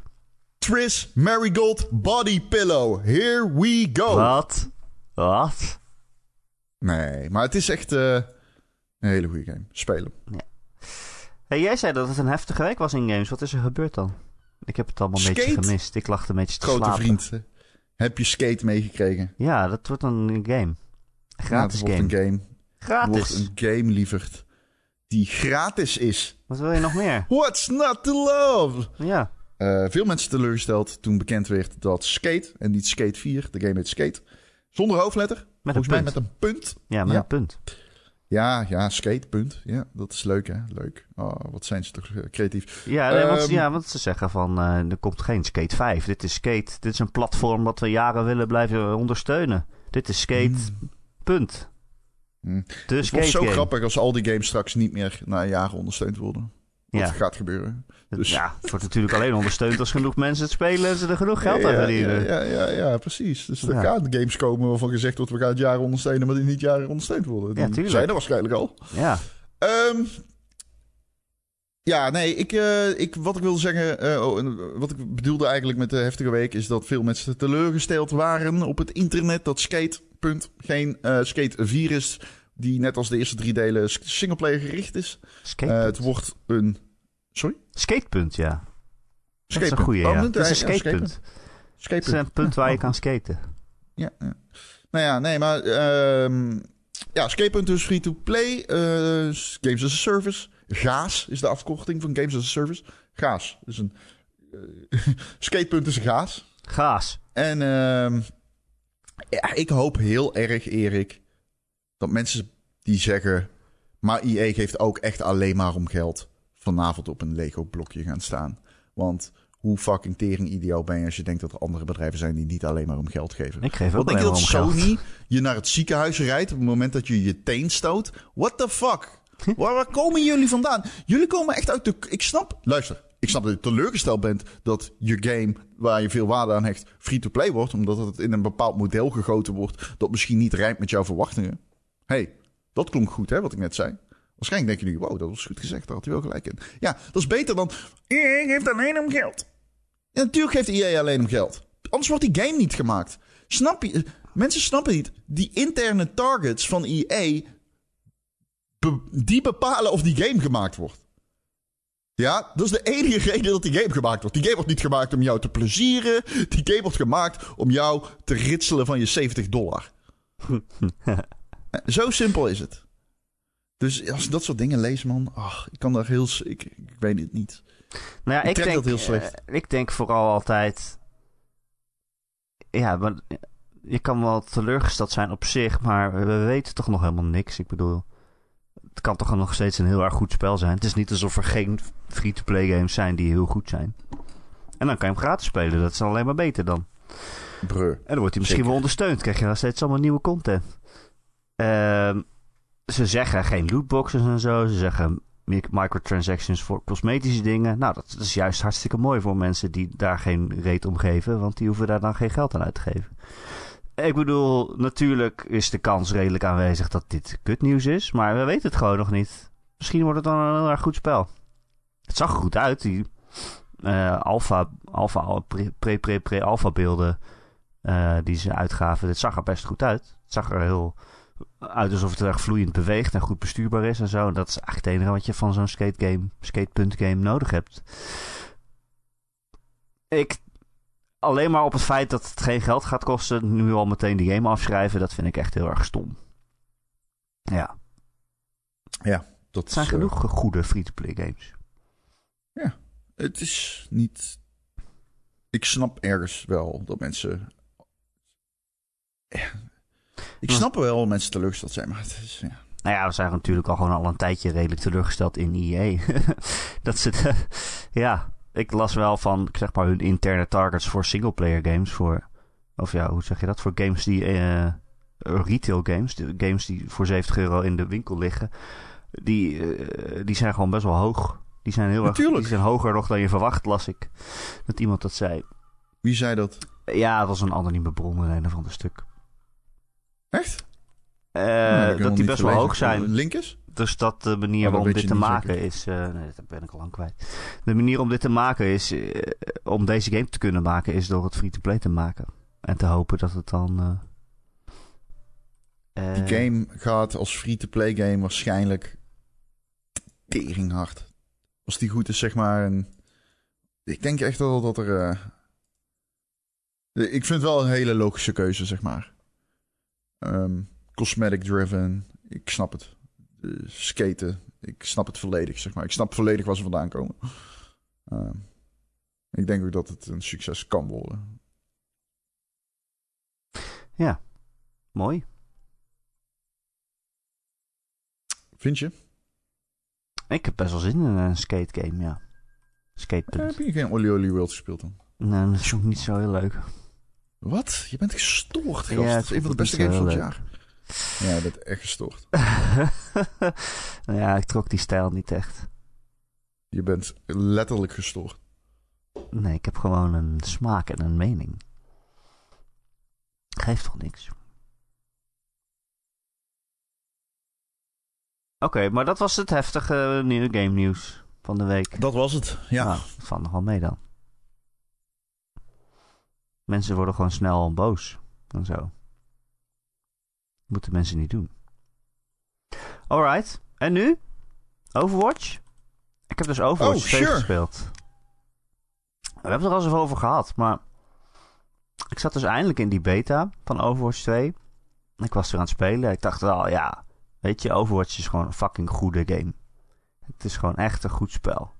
Triss Marigold Body Pillow. Here we go. Wat? Wat? Nee, maar het is echt eh, een hele goede game. Spelen. Hey, jij zei dat het een heftige week was in games. Wat is er gebeurd dan? Ik heb het allemaal een beetje gemist. Ik lag een beetje te Grote slapen. vriend. Heb je Skate meegekregen? Ja, dat wordt een game. Gratis Ja, game. wordt een game. Gratis. wordt een game, lieverd. Die gratis is. Wat wil je nog meer? What's not to love? Ja. Eh, veel mensen teleurgesteld toen bekend werd dat Skate, en niet Skate 4, de game heet Skate, zonder hoofdletter, Met een mij punt. met een punt. Ja, met Ja. een punt. Ja, ja, Skate, punt. Ja, dat is leuk hè, leuk. Oh, wat zijn ze toch eh, creatief. Ja, nee, want, Ehm. ja, want ze zeggen van... eh, er komt geen Skate 5. Dit is Skate. Dit is een platform dat we jaren willen blijven ondersteunen. Dit is Skate. Punt. Hmm. Het wordt Skate zo game. grappig als al die games straks niet meer na jaren ondersteund worden. Wat Ja. gaat gebeuren. Dus- ja, het wordt natuurlijk alleen ondersteund als genoeg mensen het spelen en ze er genoeg geld ja, aan verdienen. Ja, ja, ja, ja, precies. Dus er Ja. gaan games komen waarvan gezegd wordt... we gaan het jaren ondersteunen, maar die niet jaren ondersteund worden. Die tuurlijk. zijn er waarschijnlijk al. Ja. Ehm, ja, nee, ik, eh, ik, wat ik wilde zeggen... eh, oh, en wat ik bedoelde eigenlijk met de heftige week... is dat veel mensen teleurgesteld waren op het internet... dat Skate, punt, geen eh, Skate 4 is... die net als de eerste drie delen singleplayer gericht is. Eh, Skatepunt. het wordt een... Sorry? Skatepunt, ja. Dat is een goeie, Oh, ja. dat- Het is een ja, skatepunt. skatepunt. Het is een punt waar je kan skaten. Ja, ja. Nou ja, nee, maar... ehm ja, Skatepunt is free-to-play. eh, games as a Service. GAAS is de afkorting van Games as a Service. GAAS. Dus een... eh, Skatepunt is GAAS. Gaas. En ehm, ja, ik hoop heel erg, Erik... dat mensen die zeggen... maar IE geeft ook echt alleen maar om geld... vanavond op een Lego-blokje gaan staan. Want hoe fucking tering idioot ben je als je denkt dat er andere bedrijven zijn die niet alleen maar om geld geven. Ik geef ook Wat denk je dat geld. Sony je naar het ziekenhuis rijdt op het moment dat je je teen stoot? What the fuck? waar, waar komen jullie vandaan? Jullie komen echt uit de... Ik snap... Luister, ik snap dat je teleurgesteld bent dat je game waar je veel waarde aan hecht free-to-play wordt. Omdat het in een bepaald model gegoten wordt dat misschien niet rijmt met jouw verwachtingen. hey, dat klonk goed hè, wat ik net zei. Waarschijnlijk denk je nu, wow, dat was goed gezegd. Daar had hij wel gelijk in. Ja, dat is beter dan... EA geeft alleen om geld. Ja, natuurlijk geeft EA alleen om geld. Anders wordt die game niet gemaakt. Snap je? Mensen snappen niet. Die interne targets van EA... be- die bepalen of die game gemaakt wordt. Ja, dat is de enige reden dat die game gemaakt wordt. Die game wordt niet gemaakt om jou te plezieren. Die game wordt gemaakt om jou te ritselen van je 70 dollar. Zo simpel is het. Dus als dat soort dingen lees, man, ach, ik kan daar heel, ik, ik weet het niet. Nou ja, Ik denk, dat heel slecht. eh, ik denk vooral altijd. Ja, maar je kan wel teleurgesteld zijn op zich, maar we weten toch nog helemaal niks. Ik bedoel, het kan toch nog steeds een heel erg goed spel zijn. Het is niet alsof er geen free-to-play games zijn die heel goed zijn. En dan kan je hem gratis spelen, dat is alleen maar beter dan. Breu. En dan wordt hij misschien Zeker. wel ondersteund. Krijg je nog steeds allemaal nieuwe content. Ehm, ze zeggen geen lootboxes en zo. Ze zeggen mi- microtransactions voor cosmetische dingen. Nou, dat, is juist hartstikke mooi voor mensen die daar geen reet om geven. Want die hoeven daar dan geen geld aan uit te geven. Ik bedoel, natuurlijk is de kans redelijk aanwezig dat dit kutnieuws is. Maar we weten het gewoon nog niet. Misschien wordt het dan een heel erg goed spel. Het zag er goed uit. Die eh alpha, alpha, pre, pre, pre, pre-alpha beelden eh, die ze uitgaven. Dit zag er best goed uit. Het zag er heel uit alsof het erg vloeiend beweegt en goed bestuurbaar is en zo. En dat is eigenlijk het enige wat je van zo'n skate game, skatepunt game nodig hebt. Ik, alleen maar op het feit dat het geen geld gaat kosten, nu al meteen die game afschrijven, dat vind ik echt heel erg stom. Ja, Dat het zijn is, eh, genoeg goede free-to-play games. Het is niet. Ik snap ergens wel dat mensen. Ja. Ik Ja. snap wel dat mensen teleurgesteld zijn, maar het is. Ja. Nou ja, we zijn natuurlijk al gewoon al een tijdje redelijk teleurgesteld in EA. dat ze de- ja, ik las wel van zeg maar hun interne targets voor singleplayer games. Voor, of ja, hoe zeg je dat? Voor games die eh, retail games, de games die voor 70 euro in de winkel liggen. Die, eh, die zijn gewoon best wel hoog. Die zijn heel erg, Natuurlijk. die zijn hoger nog dan je verwacht, las ik. Dat iemand dat zei. Wie zei dat? Ja, het was een anonieme bron in een of ander stuk. Echt? Eh, Nou, dat die best wel hoog zijn. Link is? Dus dat de manier dat waarop weet dit te maken zeker. is. eh, nee, dat ben ik al lang kwijt. De manier om dit te maken is. eh, om deze game te kunnen maken, is door het free-to-play te maken. En te hopen dat het dan. Die game gaat als free-to-play game waarschijnlijk teringhard. Als die goed is, zeg maar. Ik denk echt wel dat er. ik vind het wel een hele logische keuze, zeg maar. Ehm, cosmetic driven. Ik snap het. Eh, skaten. Ik snap het volledig, zeg maar. Ik snap volledig waar ze vandaan komen. Ehm, ik denk ook dat het een succes kan worden. Mooi. Vind je? Ik heb best wel zin in een skate game, ja. Skatepunt. heb je geen Oli Oli World gespeeld dan? Nee, dat is ook niet zo heel leuk. Wat? Je bent gestoord, gast. Ja, dat het is een van de beste games van het jaar. Ja, je bent echt gestoord. nou ja, ik trok die stijl niet echt. Je bent letterlijk gestoord. Nee, ik heb gewoon een smaak en een mening. Geeft toch niks. Oké, maar dat was het heftige nieuwe game nieuws van de week. Dat was het. Ja. Nou, dat valt nog wel mee dan. Mensen worden gewoon snel boos en zo. Moeten mensen niet doen. Alright, en nu? Overwatch? Ik heb dus Overwatch Oh, 2 sure. gespeeld. We hebben het er al eens over gehad, maar... Ik zat dus eindelijk in die beta van Overwatch 2. Ik was er aan het spelen. Ik dacht wel, ja... Weet je, Overwatch is gewoon een fucking goede game. Het is gewoon echt een goed spel.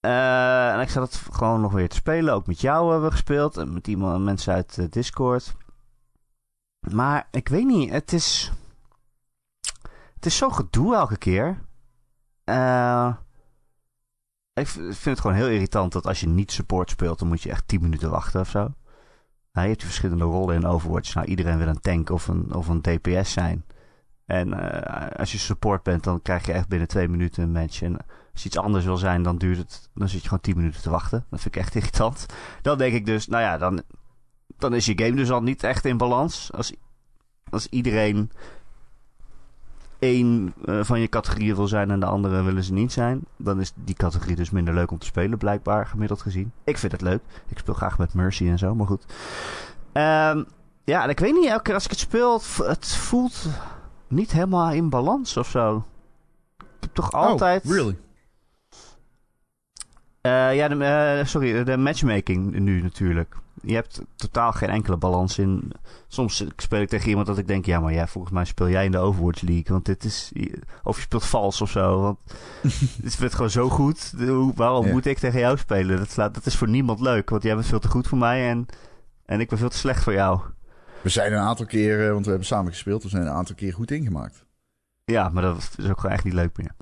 Eh, en ik zat het gewoon nog weer te spelen. Ook met jou hebben we gespeeld. En met iemand, mensen uit eh, Discord. Maar ik weet niet. Het is... Het is zo gedoe elke keer. Eh, Ik vind het gewoon heel irritant dat als je niet support speelt, dan moet je echt 10 minuten wachten of zo. Nou, je hebt verschillende rollen in Overwatch. Nou, iedereen wil een tank of een, of een DPS zijn. En als je support bent, dan krijg je echt binnen twee minuten een match. Als iets anders wil zijn, dan duurt het. Dan zit je gewoon 10 minuten te wachten. Dat vind ik echt irritant. Dan denk ik dus, nou ja, dan, dan is je game dus al niet echt in balans. Als, als iedereen één uh, van je categorieën wil zijn en de andere willen ze niet zijn, dan is die categorie dus minder leuk om te spelen, blijkbaar gemiddeld gezien. Ik vind het leuk. Ik speel graag met Mercy en zo, maar goed. Um, ja, en ik weet niet, elke keer als ik het speel, het voelt niet helemaal in balans of zo. Ik heb toch altijd. Oh, really? Uh, ja, de, uh, sorry, de matchmaking nu natuurlijk. Je hebt totaal geen enkele balans in. Soms speel ik tegen iemand dat ik denk, ja, maar ja, volgens mij speel jij in de Overwatch League. Want dit is. Of je speelt vals of zo. Want het wordt gewoon zo goed. Waarom moet ik tegen jou spelen? Dat, slaat, dat is voor niemand leuk. Want jij bent veel te goed voor mij en, en ik ben veel te slecht voor jou. We zijn een aantal keren, want we hebben samen gespeeld, we zijn een aantal keer goed ingemaakt. Ja, maar dat is ook gewoon echt niet leuk meer.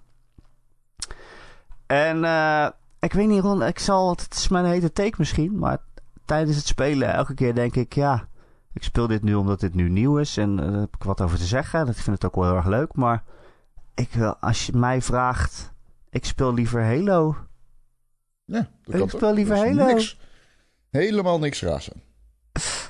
En uh, ik weet niet, Ron, ik zal, het is mijn hete take misschien, maar tijdens het spelen elke keer denk ik, ja, ik speel dit nu omdat dit nu nieuw is en uh, daar heb ik wat over te zeggen. Dat vind ik het ook wel heel erg leuk, maar ik wil, als je mij vraagt, ik speel liever Halo. Ja, dat ik speel liever Halo. Niks, helemaal niks raar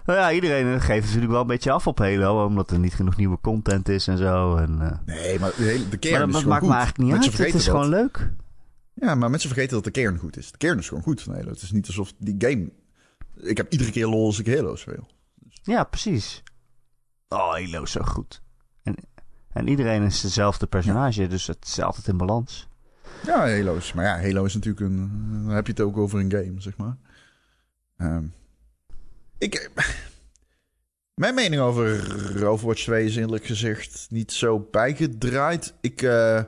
nou ja, iedereen geeft natuurlijk wel een beetje af op Halo, omdat er niet genoeg nieuwe content is en zo. En, uh... Nee, maar de, hele, de kern maar dat is maakt goed. me eigenlijk niet uit. Het is dat. gewoon leuk. Ja, maar mensen vergeten dat de kern goed is. De kern is gewoon goed van Halo. Het is niet alsof die game... Ik heb iedere keer lol als ik Halo speel. Dus... Ja, precies. Oh, Halo is zo goed. En, en iedereen is dezelfde personage, ja. dus het is altijd in balans. Ja, Halo is... Maar ja, Halo is natuurlijk een... Dan heb je het ook over een game, zeg maar. Um, ik... Mijn mening over Overwatch 2 is eerlijk gezegd niet zo bijgedraaid. Ik... Uh,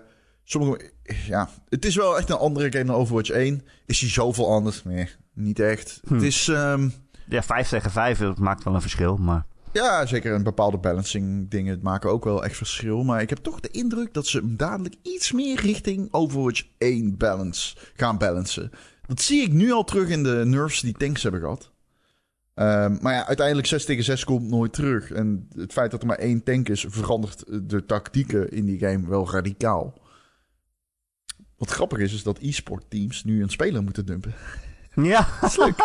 sommige, ja, het is wel echt een andere game dan Overwatch 1. Is hij zoveel anders? Nee, niet echt. Hm. Het is... Um, ja, 5 tegen 5, dat maakt wel een verschil, maar... Ja, zeker een bepaalde balancing dingen maken ook wel echt verschil. Maar ik heb toch de indruk dat ze dadelijk iets meer richting Overwatch 1 balance gaan balancen. Dat zie ik nu al terug in de nerfs die tanks hebben gehad. Um, maar ja, uiteindelijk 6 tegen 6 komt nooit terug. En het feit dat er maar één tank is, verandert de tactieken in die game wel radicaal. Wat grappig is, is dat e-sport teams nu een speler moeten dumpen. Ja. dat is leuk.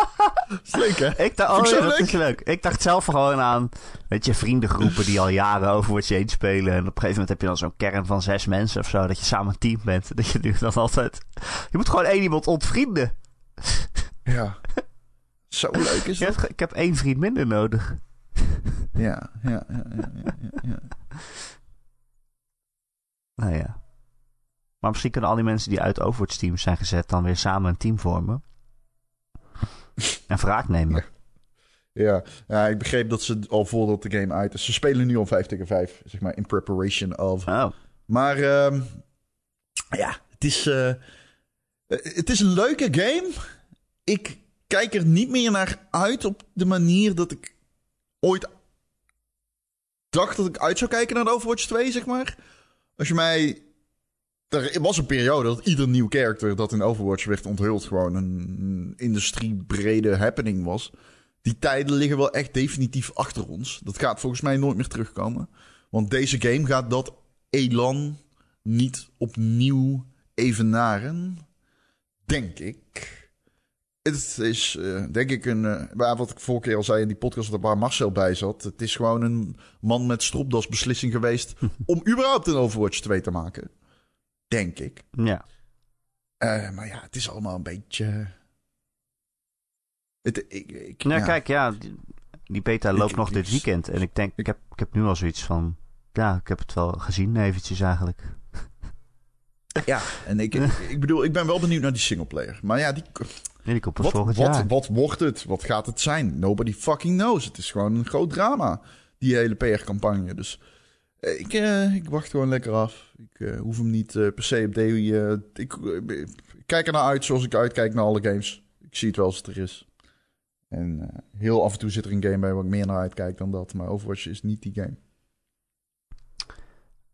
Dat is leuk, hè? Ik dacht, oh, ja, dat leuk? is leuk. Ik dacht zelf gewoon aan, weet je, vriendengroepen die al jaren Overwatch 1 spelen. En op een gegeven moment heb je dan zo'n kern van zes mensen of zo, dat je samen een team bent. Dat je nu dan altijd... Je moet gewoon één iemand ontvrienden. Ja. Zo leuk is dat. Ja, ik heb één vriend minder nodig. Ja, ja, ja, ja, ja, ja. Nou ja. Maar misschien kunnen al die mensen die uit Overwatch teams zijn gezet... dan weer samen een team vormen. en wraak nemen. Ja. Ja, ik begreep dat ze al voordat de game uit is... Ze spelen nu al 5 tegen 5, zeg maar, in preparation of. Oh. Maar um, ja, het is... Uh, het is een leuke game. Ik kijk er niet meer naar uit op de manier dat ik ooit dacht dat ik uit zou kijken naar de Overwatch 2, zeg maar. Als je mij... Er was een periode dat ieder nieuw character dat in Overwatch werd onthuld gewoon een industriebrede happening was. Die tijden liggen wel echt definitief achter ons. Dat gaat volgens mij nooit meer terugkomen. Want deze game gaat dat elan niet opnieuw evenaren. Denk ik. Het is uh, denk ik een. Uh, wat ik vorige keer al zei in die podcast waar Marcel bij zat. Het is gewoon een man met stropdas beslissing geweest. om überhaupt een Overwatch 2 te maken. Denk ik. Ja. Uh, maar ja, het is allemaal een beetje. Het, ik, ik, nou, ja. kijk, ja. Die, die beta loopt ik, nog dit weekend. En ik denk, ik heb, ik heb nu al zoiets van. Ja, ik heb het wel gezien, eventjes eigenlijk. Ja, en ik, ik bedoel, ik ben wel benieuwd naar die singleplayer. Maar ja, die. Nee, die wat, volgend wat, jaar. Wat wordt het? Wat gaat het zijn? Nobody fucking knows. Het is gewoon een groot drama, die hele PR-campagne. Dus ik, uh, ik wacht gewoon lekker af. Ik uh, hoef hem niet uh, per se op de... ik, ik kijk er naar uit zoals ik uitkijk naar alle games. Ik zie het wel als het er is. En heel af en toe zit er een game bij waar ik meer naar uitkijk dan dat. Maar Overwatch is niet die game.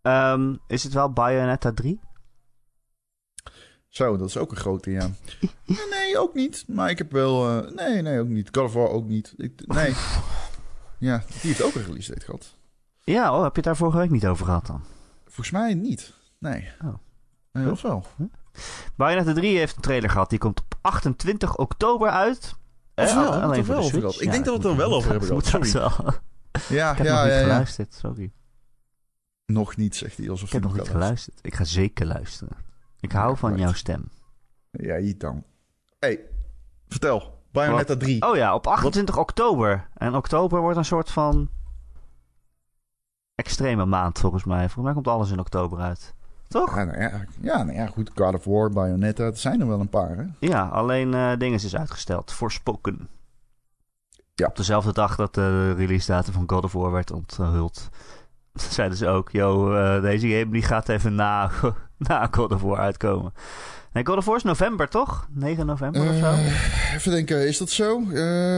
Um, is het wel Bayonetta 3? Zo, dat is ook een grote, ja. nee, ook niet. Maar ik heb wel... eh, nee, nee, ook niet. God of War ook niet. Ik, nee. ja, die heeft ook een release date gehad. Ja, oh, heb je het daar vorige week niet over gehad dan? Volgens mij niet. Nee. Oh. Nee, of wel? Bayonetta 3 heeft een trailer gehad. Die komt op 28 oktober uit. Of Eh, wel, alleen voor wel de Switch. Ik denk dat we het er wel over hebben Moet gehad. straks wel. Ja, Ik heb ja, nog niet ja, geluisterd, sorry. Nog niet, zegt hij alsof Ik heb nog niet geluisterd. Ik ga zeker luisteren. Ik hou van jouw stem. Ja, hier dan. hey, vertel. Bayonetta 3. Oh ja, op 28 oktober. En oktober wordt een soort van extreme maand volgens mij. Volgens mij komt alles in oktober uit. Toch? Ja, nou ja, ja, nou ja, goed. God of War, Bayonetta, het zijn er wel een paar, hè? Ja, alleen eh dinges is uitgesteld. Forspoken. Ja. Op dezelfde dag dat de release datum van God of War werd onthuld. Zeiden ze ook, yo, eh, deze game die gaat even na, na God of War uitkomen. Nee, God of War is november, toch? 9 november of zo? Eh, even denken, is dat zo?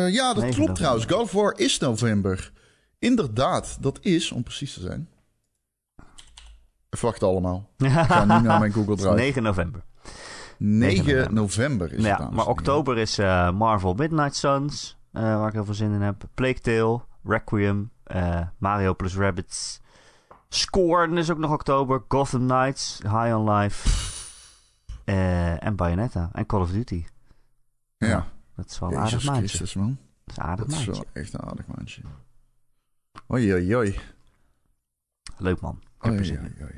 Ja, dat 9 klopt trouwens. God of War is november. Inderdaad, dat is, om precies te zijn. Wachten allemaal. Ik ga nu naar mijn Google Drive. 9 november. 9 november. november is het, ja, dames maar oktober is eh, Marvel Midnight Suns, eh, waar ik heel veel zin in heb. Plague Tale, Requiem, eh, Mario plus Rabbids. Scorn is ook nog oktober. Gotham Knights, High on Life. en Bayonetta. En Call of Duty. Ja, Dat is wel een aardig maandje. Man. Dat is aardig Dat is maandje. wel echt een aardig maandje. Oei, oei, oei. Leuk man. Ik heb Oei, er.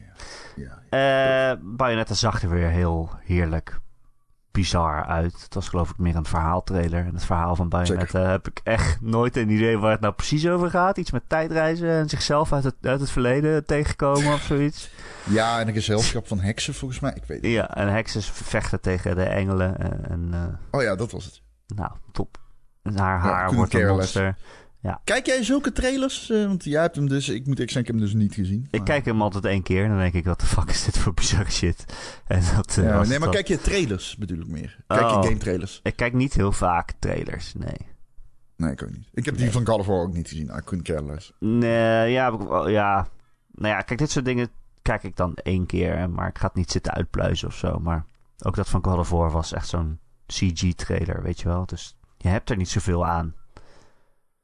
Ja, ja. Eh, Bayonetta zag er weer heel heerlijk bizar uit. Het was geloof ik meer een verhaaltrailer. En het verhaal van Bayonetta heb ik echt nooit een idee waar het nou precies over gaat. Iets met tijdreizen en zichzelf uit het, uit het verleden tegenkomen of zoiets. ja, en een gezelschap van heksen volgens mij. Ik weet het. Ja, en heksen vechten tegen de engelen. En, en, eh, Oh ja, dat was het. nou, top. En haar haar wordt een less. Monster. Kijk jij zulke trailers? Eh, want jij hebt hem dus, ik moet ik zeggen, ik heb hem dus niet gezien. Ik kijk hem altijd één keer en dan denk ik, wat de fuck is dit voor bizarre shit? En dat, eh, Ja, nee, maar kijk je trailers bedoel ik meer. Kijk je Oh. game trailers? Ik kijk niet heel vaak trailers, nee. Nee, ik ook niet. Ik heb die van God of War ook niet gezien. I couldn't care less. Nee, ja, ja. Nou ja, kijk, dit soort dingen kijk ik dan één keer. Maar ik ga het niet zitten uitpluizen of zo. Maar ook dat van God of War was echt zo'n CG-trailer, weet je wel. Dus je hebt er niet zoveel aan.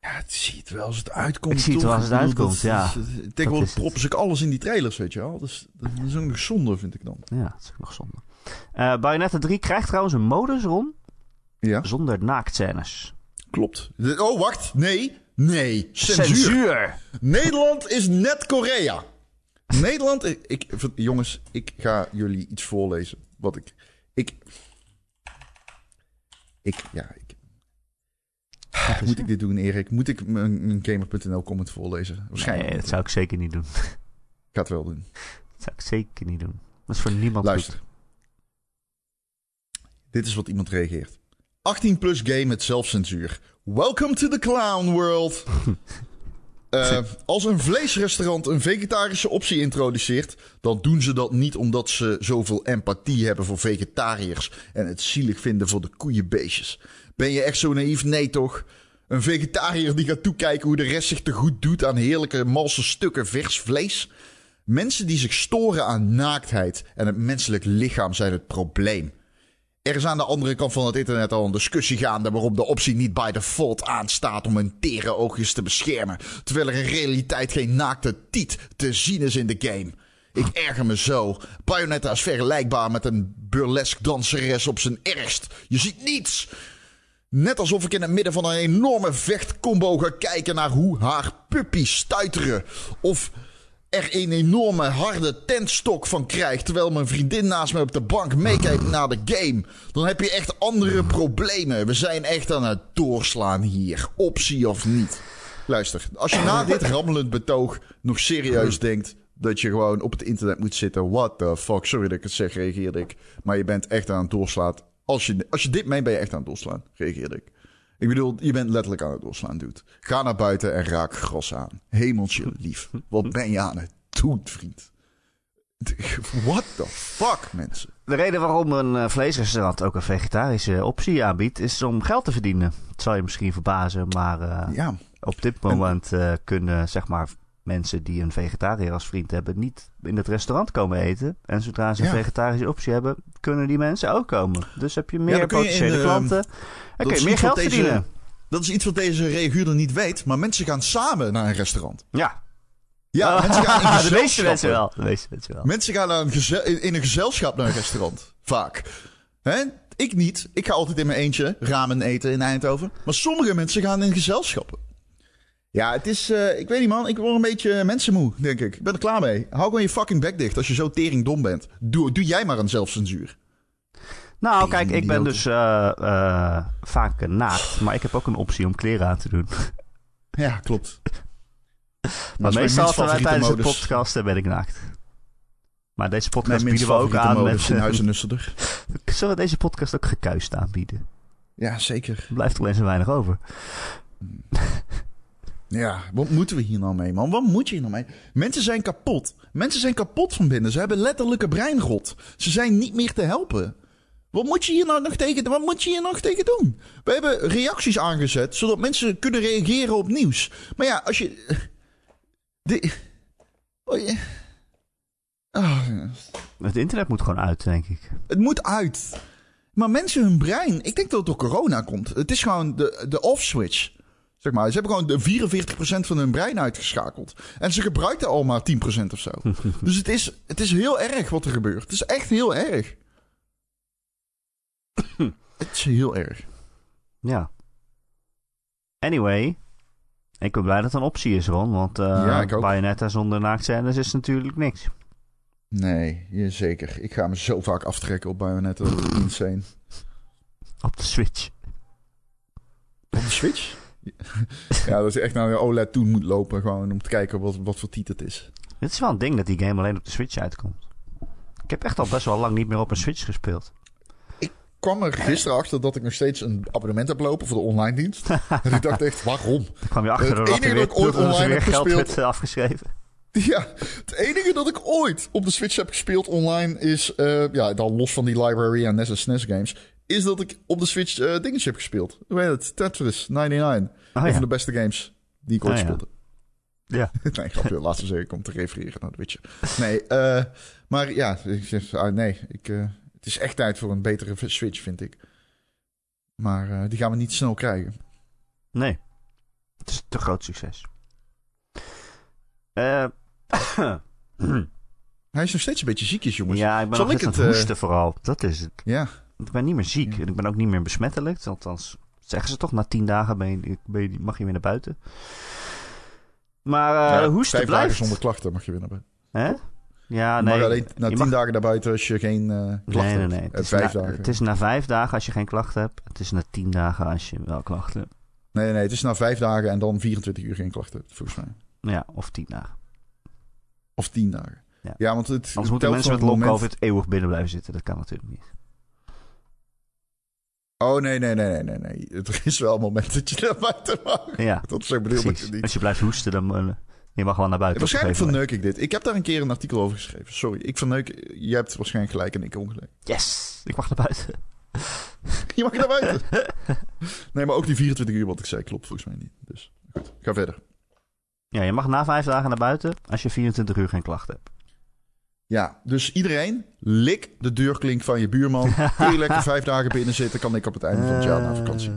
Ja, het ziet wel als het uitkomt. Ik zie het wel als het uitkomt, ja. dat- dat- Tegenwoordig proppen ze alles in die trailers, weet je wel. Dus dat is ook nog zonde, vind ik dan. Ja, dat is ook nog zonde. Eh Bayonetta 3 krijgt trouwens een modus, Ron, Ja, zonder naaktscènes. klopt. Oh, wacht. Nee. Nee. Censuur. Censuur! Nederland is net Korea. Nederland... Ik, ik, jongens, ik ga jullie iets voorlezen. Wat ik... Ik... Ik... Ja, Moet er? ik dit doen, Erik? Moet ik mijn, Gamer.nl comment voorlezen? Waarschijnlijk. Nee, dat zou ik zeker niet doen. Ik ga het wel doen. Dat zou ik zeker niet doen. Dat is voor niemand Luister. goed. Dit is wat iemand reageert. 18 plus game met zelfcensuur. Welcome to the clown world. Eh, als een vleesrestaurant een vegetarische optie introduceert, dan doen ze dat niet omdat ze zoveel empathie hebben voor vegetariërs en het zielig vinden voor de koeienbeestjes. Ben je echt zo naïef? Nee toch? Een vegetariër die gaat toekijken hoe de rest zich te goed doet aan heerlijke malse stukken vers vlees? Mensen die zich storen aan naaktheid en het menselijk lichaam zijn het probleem. Er is aan de andere kant van het internet al een discussie gaande waarop de optie niet by default aanstaat om hun tere oogjes te beschermen, terwijl er in realiteit geen naakte tiet te zien is in de game. Ik erger me zo. Bayonetta is vergelijkbaar met een burlesque danseres op zijn ergst. Je ziet niets. Net alsof ik in het midden van een enorme vechtcombo ga kijken naar hoe haar puppies stuiteren. Of er een enorme harde tentstok van krijgt. Terwijl mijn vriendin naast me op de bank meekijkt naar de game. Dan heb je echt andere problemen. We zijn echt aan het doorslaan hier. Optie of niet. Luister, als je na dit rammelend betoog nog serieus denkt dat je gewoon op het internet moet zitten. What the fuck, sorry dat ik het zeg, reageerde ik. Maar je bent echt aan het doorslaan. Als je, als je dit meent, ben je echt aan het doorslaan, reageerde ik. Ik bedoel, je bent letterlijk aan het doorslaan, dude. Ga naar buiten en raak gras aan. Hemeltje lief. Wat ben je aan het doen, vriend? What the fuck, mensen? De reden waarom een eh, vleesrestaurant ook een vegetarische optie aanbiedt, is om geld te verdienen. Dat zal je misschien verbazen, maar eh, Ja, op dit moment eh, kunnen zeg maar mensen die een vegetariër als vriend hebben niet in het restaurant komen eten. En zodra ze een Ja. vegetarische optie hebben, kunnen die mensen ook komen. Dus heb je meer je in, potentiële eh, klanten. En kun is je meer geld deze- verdienen. Dat is iets wat deze reaguurder niet weet, maar mensen gaan samen naar een restaurant. Ja, Ja, mensen gaan in de meeste mensen wel. De meeste mensen wel. Mensen gaan naar een in een gezelschap naar een restaurant. Vaak. Hè? Ik niet. Ik ga altijd in mijn eentje ramen eten in Eindhoven. Maar sommige mensen gaan in gezelschappen. Ja, het is... eh, ik weet niet man, ik word een beetje mensenmoe, denk ik. Ik ben er klaar mee. Hou gewoon je fucking bek dicht als je zo tering dom bent. Doe, doe jij maar een zelfcensuur. Nou, kijk, ik ben dus eh, eh, vaak naakt. Maar ik heb ook een optie om kleren aan te doen. Ja, klopt. Maar meestal favoriete tijdens de podcast ben ik naakt. Maar deze podcast bieden we ook aan in met... Huizen Nusselder. Zullen we deze podcast ook gekuist aanbieden? Ja, zeker. Er blijft alleen zo weinig over. Ja, wat moeten we hier nou mee, man? Wat moet je hier nou mee? Mensen zijn kapot. Mensen zijn kapot van binnen. Ze hebben letterlijke breinrot. Ze zijn niet meer te helpen. Wat moet je hier nou nog tegen, wat moet je hier nog tegen doen? We hebben reacties aangezet, zodat mensen kunnen reageren op nieuws. Maar ja, als je... De, oh, je- Ah, Het internet moet gewoon uit, denk ik. het moet uit. Maar mensen, hun brein... Ik denk dat het door corona komt. Het is gewoon de, de off-switch. Zeg maar. Ze hebben gewoon de 44% van hun brein uitgeschakeld. En ze gebruiken al maar 10% of zo. dus het is, het is heel erg wat er gebeurt. Het is echt heel erg. het is heel erg. Ja. Anyway. Ik ben blij dat er een optie is, Ron. Want eh Ja. Bayonetta zonder naaktscènes is natuurlijk niks. Nee, zeker. Ik ga me zo vaak aftrekken op Bayonetta. Dat is insane. Op de Switch. Op de Switch? ja, dat is echt naar een OLED toen moet lopen. Gewoon om te kijken wat, wat voor titel het is. Het is wel een ding dat die game alleen op de Switch uitkomt. Ik heb echt al best wel lang niet meer op een Switch gespeeld. kwam er gisteren achter dat ik nog steeds een abonnement heb lopen voor de online dienst. en ik dacht echt, waarom? Dan kwam je achter er dat ik ooit online weer heb geld gespeeld- werd eh, afgeschreven. Ja, het enige dat ik ooit op de Switch heb gespeeld online is, eh, ja, dan los van die library en NES en SNES games, is dat ik op de Switch eh dingetje heb gespeeld. Hoe heet het? Tetris 99. Oh, een van de beste games die ik ooit Oh, ja. speelde. Ja. nee, grapje. Laatste zeggen om te refereren naar de Witcher. Nee, eh, maar ja, ah, nee, ik, eh, het is echt tijd voor een betere Switch, vind ik. Maar eh, die gaan we niet snel krijgen. Nee. Het is een te groot succes. Eh, Hij is nog steeds een beetje ziekjes, jongens. ja, ik ben Zal nog ik steeds aan het, hoesten vooral. Dat is het. Ja. Ik ben niet meer ziek. Ja. En ik ben ook niet meer besmettelijk. Althans, zeggen ze toch, na tien dagen ben je, ben je- mag je weer naar buiten. Maar eh dagen blijft. zonder klachten mag je weer naar buiten. Hè? Ja, nee. alleen na tien mag- dagen naar buiten als je geen eh klachten Nee, nee, hebt. nee. Eh, Het is, vijf na, dagen. het is na vijf dagen als je geen klachten hebt. Het is na tien dagen als je wel klachten hebt. Nee, nee, het is na vijf dagen en dan 24 uur geen klachten, volgens mij. Ja, of tien dagen. Of tien dagen. Ja. Ja, want het Anders moeten mensen met van het long moment- covid eeuwig binnen blijven zitten. Dat kan natuurlijk niet. Oh, nee, nee, nee, nee, nee, nee. Er is wel een moment dat je naar buiten mag. Ja, Dat is ook bedoeld precies. ik niet. Als je blijft hoesten, dan uh, je mag wel naar buiten. Waarschijnlijk een gegeven verneuk ik dit. Ik heb daar een keer een artikel over geschreven. Sorry, ik verneuk... Je hebt waarschijnlijk gelijk en ik ongelijk. Yes, ik mag naar buiten. Je mag naar buiten. nee, maar ook die 24 uur wat ik zei klopt volgens mij niet. Dus goed, ga verder. Ja, je mag na vijf dagen naar buiten als je 24 uur geen klachten hebt. Ja, dus iedereen, lik de deurklink van je buurman. Kun je lekker vijf dagen binnen zitten, kan ik op het einde van het jaar naar vakantie. Eh,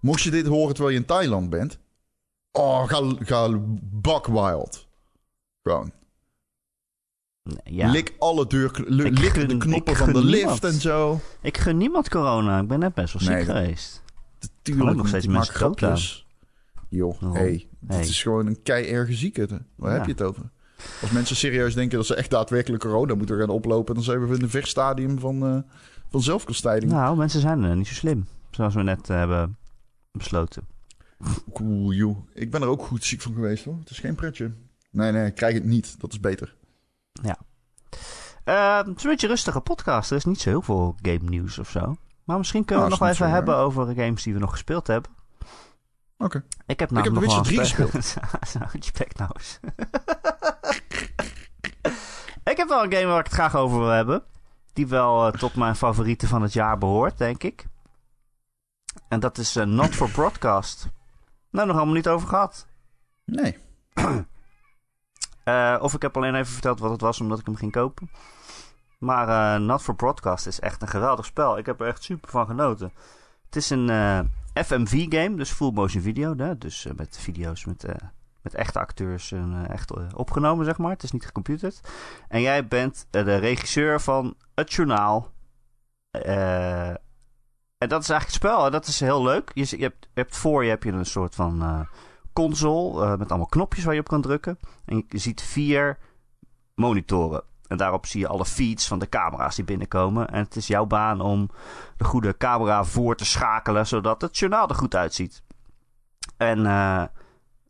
Mocht je dit horen terwijl je in Thailand bent, oh, ga, ga buck wild. Gewoon. ja. Lik alle deur, Ik lik gun- de knoppen van de lift niemand. en zo. Ik gun niemand corona. Ik ben net best wel ziek Nee, geweest. Tuurlijk, nog steeds mensen grapjes. Joh, Oh, hey, dit is gewoon een kei erge ziekte. Waar Ja. heb je het over? Als mensen serieus denken dat ze echt daadwerkelijk corona moeten gaan oplopen, dan zijn we in een ver stadium van, eh, van zelfkastijding. Nou, mensen zijn eh, niet zo slim. Zoals we net eh, hebben besloten. Cool, joh. Ik ben er ook goed ziek van geweest hoor. Het is geen pretje. Nee, nee, ik krijg het niet. Dat is beter. Eh, het is een beetje een rustige podcast. Er is niet zo heel veel game nieuws of zo. Maar misschien kunnen Nou, we nog wel niet even hebben over games die we nog gespeeld hebben. Oké. Ik heb Ik heb nog Witcher een spe- Houd je bek nou eens. ik heb wel een game waar ik het graag over wil hebben. Die wel eh, tot mijn favorieten van het jaar behoort, denk ik. En dat is eh, Not for Broadcast. Nou, nog helemaal niet over gehad. Nee. Eh, of ik heb alleen even verteld wat het was omdat ik hem ging kopen. Maar Not for Broadcast is echt een geweldig spel. Ik heb er echt super van genoten. Het is een uh, FMV-game, dus full motion video. Hè? Dus met video's met, met echte acteurs en, echt opgenomen, zeg maar. Het is niet gecomputerd. En jij bent de regisseur van het journaal. en dat is eigenlijk het spel. Dat is heel leuk. Je, je, hebt, je hebt voor je heb je een soort van console met allemaal knopjes waar je op kan drukken. En je ziet vier monitoren. En daarop zie je alle feeds van de camera's die binnenkomen. En het is jouw baan om de goede camera voor te schakelen, zodat het journaal er goed uitziet. En uh,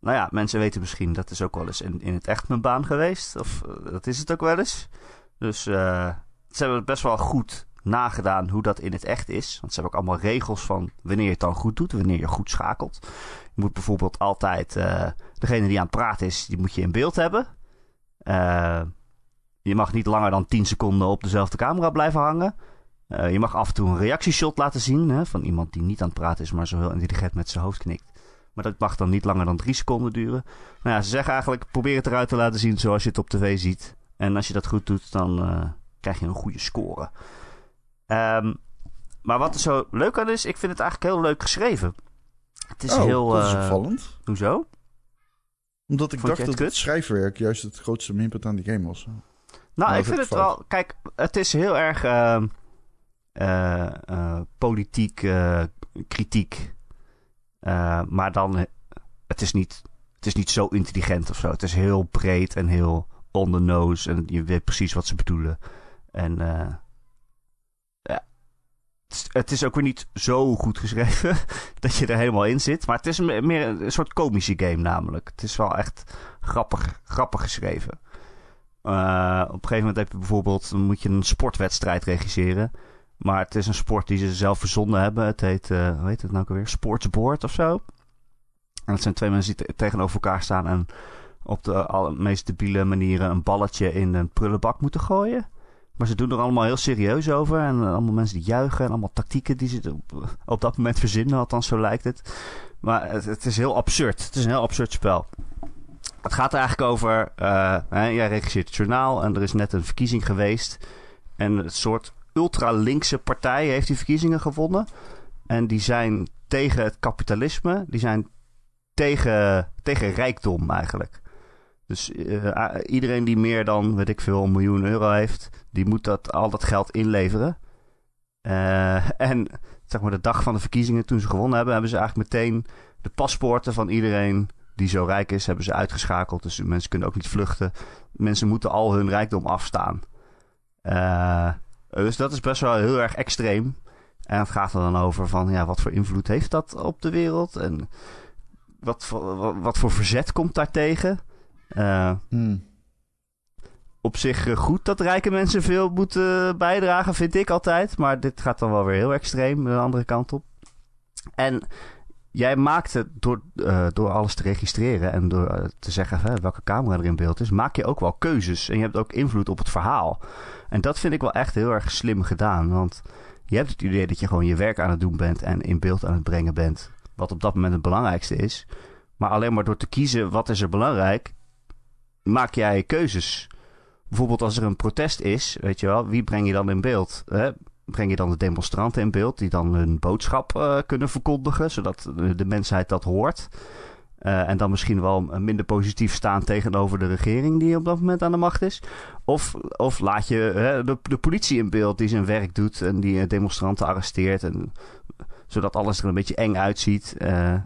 nou ja, mensen weten misschien, dat is ook wel eens in, in het echt mijn baan geweest. Of uh, dat is het ook wel eens. Dus uh, ze hebben het best wel goed nagedaan hoe dat in het echt is. Want ze hebben ook allemaal regels van wanneer je het dan goed doet, wanneer je goed schakelt. Je moet bijvoorbeeld altijd, degene die aan het praten is, die moet je in beeld hebben. Uh, je mag niet langer dan 10 seconden op dezelfde camera blijven hangen. Uh, je mag af en toe een reactieshot laten zien hè, van iemand die niet aan het praten is, maar zo heel intelligent met zijn hoofd knikt. Maar dat mag dan niet langer dan 3 seconden duren. Nou ja, ze zeggen eigenlijk: probeer het eruit te laten zien zoals je het op tv ziet. En als je dat goed doet, dan uh, krijg je een goede score. Um, maar wat er zo leuk aan is, ik vind het eigenlijk heel leuk geschreven. Het is oh, heel. Dat is uh, opvallend. Hoezo? Omdat ik Vond dacht het dat kut? het schrijfwerk juist het grootste minpunt aan die game was. Nou, Maar ik vind het wel. Kijk, het is heel erg uh, uh, uh, politiek eh, kritiek. Eh, maar dan. eh, Het is, niet, het is niet zo intelligent of zo. Het is heel breed en heel on the nose. En je weet precies wat ze bedoelen. En. eh, ja. Het is- Het is ook weer niet zo goed geschreven dat je er helemaal in zit. Maar het is me- meer een soort komische game namelijk. Het is wel echt grappig, grappig geschreven. Uh, op een gegeven moment heb je bijvoorbeeld, dan moet je een sportwedstrijd regisseren. Maar het is een sport die ze zelf verzonnen hebben. Het heet, uh, hoe heet het nou alweer? Sportsboard of zo. En dat zijn twee mensen die te- tegenover elkaar staan en op de meest debiele manieren een balletje in een prullenbak moeten gooien. Maar ze doen er allemaal heel serieus over. En uh, allemaal mensen die juichen. En allemaal tactieken die ze op, dat moment verzinnen. Althans, zo lijkt het. Maar het is heel absurd. Het is een heel absurd spel. Het gaat er eigenlijk over. eh, hè, jij regisseert het journaal. En er is net een verkiezing geweest. En een soort ultra-linkse partij heeft die verkiezingen gewonnen. En die zijn tegen het kapitalisme. Die zijn tegen, tegen rijkdom eigenlijk. Dus eh, iedereen die meer dan, weet ik veel, een miljoen euro heeft, die moet dat, al dat geld inleveren. Eh, en zeg maar de dag van de verkiezingen, toen ze gewonnen hebben, hebben ze eigenlijk meteen de paspoorten van iedereen die zo rijk is, hebben ze uitgeschakeld. Dus mensen kunnen ook niet vluchten. Mensen moeten al hun rijkdom afstaan. Eh, dus dat is best wel heel erg extreem. En het gaat er dan over van, ja, wat voor invloed heeft dat op de wereld? En wat voor, wat, wat voor verzet komt daartegen? Eh Hmm. op zich goed dat rijke mensen veel moeten bijdragen, vind ik altijd. Maar dit gaat dan wel weer heel extreem de andere kant op. En jij maakt het door, eh, door alles te registreren en door eh, te zeggen hè, welke camera er in beeld is, maak je ook wel keuzes. En je hebt ook invloed op het verhaal. En dat vind ik wel echt heel erg slim gedaan. Want je hebt het idee dat je gewoon je werk aan het doen bent en in beeld aan het brengen bent. Wat op dat moment het belangrijkste is. Maar alleen maar door te kiezen wat is er belangrijk, maak jij keuzes. Bijvoorbeeld als er een protest is, weet je wel, wie breng je dan in beeld? Hè? Breng je dan de demonstranten in beeld die dan hun boodschap eh, kunnen verkondigen, zodat de mensheid dat hoort? Eh, en dan misschien wel minder positief staan tegenover de regering die op dat moment aan de macht is. Of, of laat je hè, de, de politie in beeld die zijn werk doet en die eh, demonstranten arresteert. En, zodat alles er een beetje eng uitziet.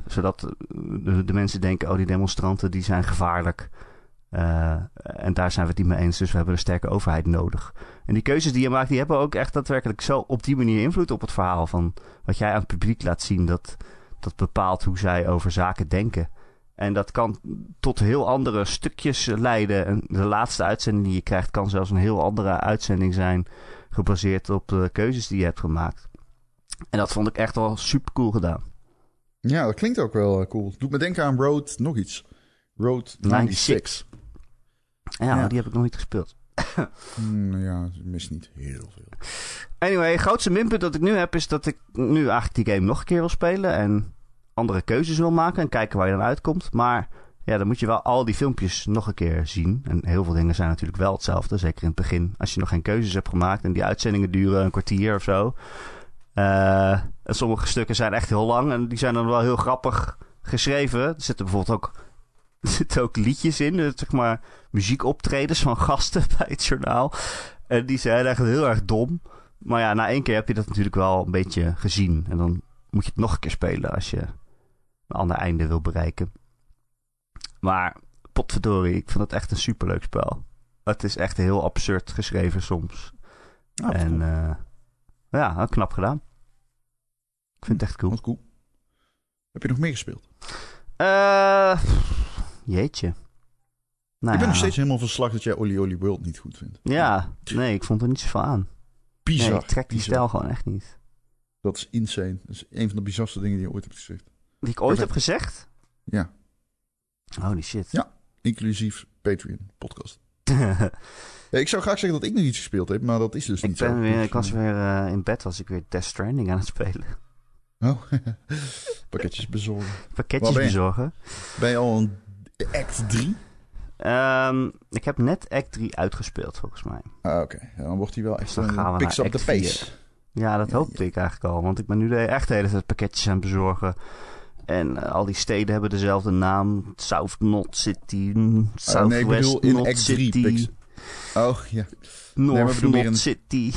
zodat de, de mensen denken, oh die demonstranten die zijn gevaarlijk. Eh, en daar zijn we het niet mee eens, dus we hebben een sterke overheid nodig. En die keuzes die je maakt, die hebben ook echt daadwerkelijk zo op die manier invloed op het verhaal. Van wat jij aan het publiek laat zien, dat, dat bepaalt hoe zij over zaken denken. En dat kan tot heel andere stukjes leiden. En de laatste uitzending die je krijgt, kan zelfs een heel andere uitzending zijn. Gebaseerd op de keuzes die je hebt gemaakt. En dat vond ik echt wel super cool gedaan. Ja, dat klinkt ook wel eh, cool. Doet me denken aan Road nog iets. Road 96. Ja, Ja. maar die heb ik nog niet gespeeld. Hmm, ja, ik mis niet heel veel. Anyway, het grootste minpunt dat ik nu heb is dat ik nu eigenlijk die game nog een keer wil spelen. En andere keuzes wil maken en kijken waar je dan uitkomt. Maar ja, dan moet je wel al die filmpjes nog een keer zien. En heel veel dingen zijn natuurlijk wel hetzelfde. Zeker in het begin. Als je nog geen keuzes hebt gemaakt en die uitzendingen duren een kwartier of zo. Uh, en sommige stukken zijn echt heel lang en die zijn dan wel heel grappig geschreven. Er zitten bijvoorbeeld ook, er zitten ook liedjes in, dus zeg maar muziekoptredens van gasten bij het journaal. En die zijn echt heel erg dom. Maar ja, na één keer heb je dat natuurlijk wel een beetje gezien. En dan moet je het nog een keer spelen als je een ander einde wil bereiken. Maar potverdorie, ik vind het echt een superleuk spel. Het is echt heel absurd geschreven soms. Ah, en uh, ja, knap gedaan. Ik vind het echt cool. Cool. Heb je nog meer gespeeld? Uh, jeetje. Nou ik ben nog steeds helemaal van slag dat jij Oli Oli World niet goed vindt. Ja, nee, ik vond er niet zoveel aan. Bizar. Nee, ik trek die bizar. stijl gewoon echt niet. Dat is insane. Dat is een van de bizarste dingen die je ooit hebt gezegd. Die ik ooit Perfect. heb gezegd? Ja, Holy shit. Ja. inclusief Patreon podcast. Ja, ik zou graag zeggen dat ik nog iets gespeeld heb, maar dat is dus ik, niet ben zo. weer, Dus, ik was eh, weer eh, in bed, was ik weer Death Stranding aan het spelen. Oh, pakketjes bezorgen. Pakketjes bezorgen. Ben je al een act 3? Ehm, ik heb net Act 3 uitgespeeld, volgens mij. Ah, oké. Dan wordt hij wel echt dan een up the act pace. Ja, dat Ja, hoopte ik eigenlijk al. Want ik ben nu de, echt de hele tijd pakketjes aan het bezorgen. En eh, al die steden hebben dezelfde naam. South Knot City, Southwest Ah, nee, ik bedoel in act 3 City. Oh, ja. North in- City.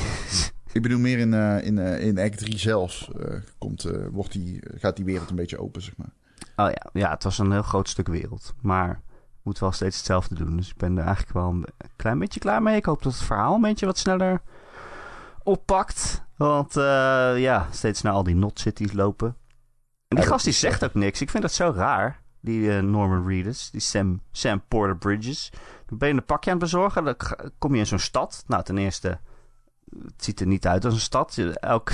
Ik bedoel meer in, eh, in, eh, in act 3 zelfs. komt, wordt die, gaat die wereld een beetje open, zeg maar. Oh ja, ja, het was een heel groot stuk wereld. Maar moet wel steeds hetzelfde doen. Dus ik ben er eigenlijk wel een klein beetje klaar mee. Ik hoop dat het verhaal een beetje wat sneller oppakt. Want eh, ja, steeds naar al die not cities lopen. En die Ja, gast die zegt ook niks. Ik vind dat zo raar. Die eh, Norman Reedus, die Sam, Sam Porter Bridges. Dan ben je een pakje aan het bezorgen. Dan kom je in zo'n stad. Nou, ten eerste, het ziet er niet uit als een stad. Elk,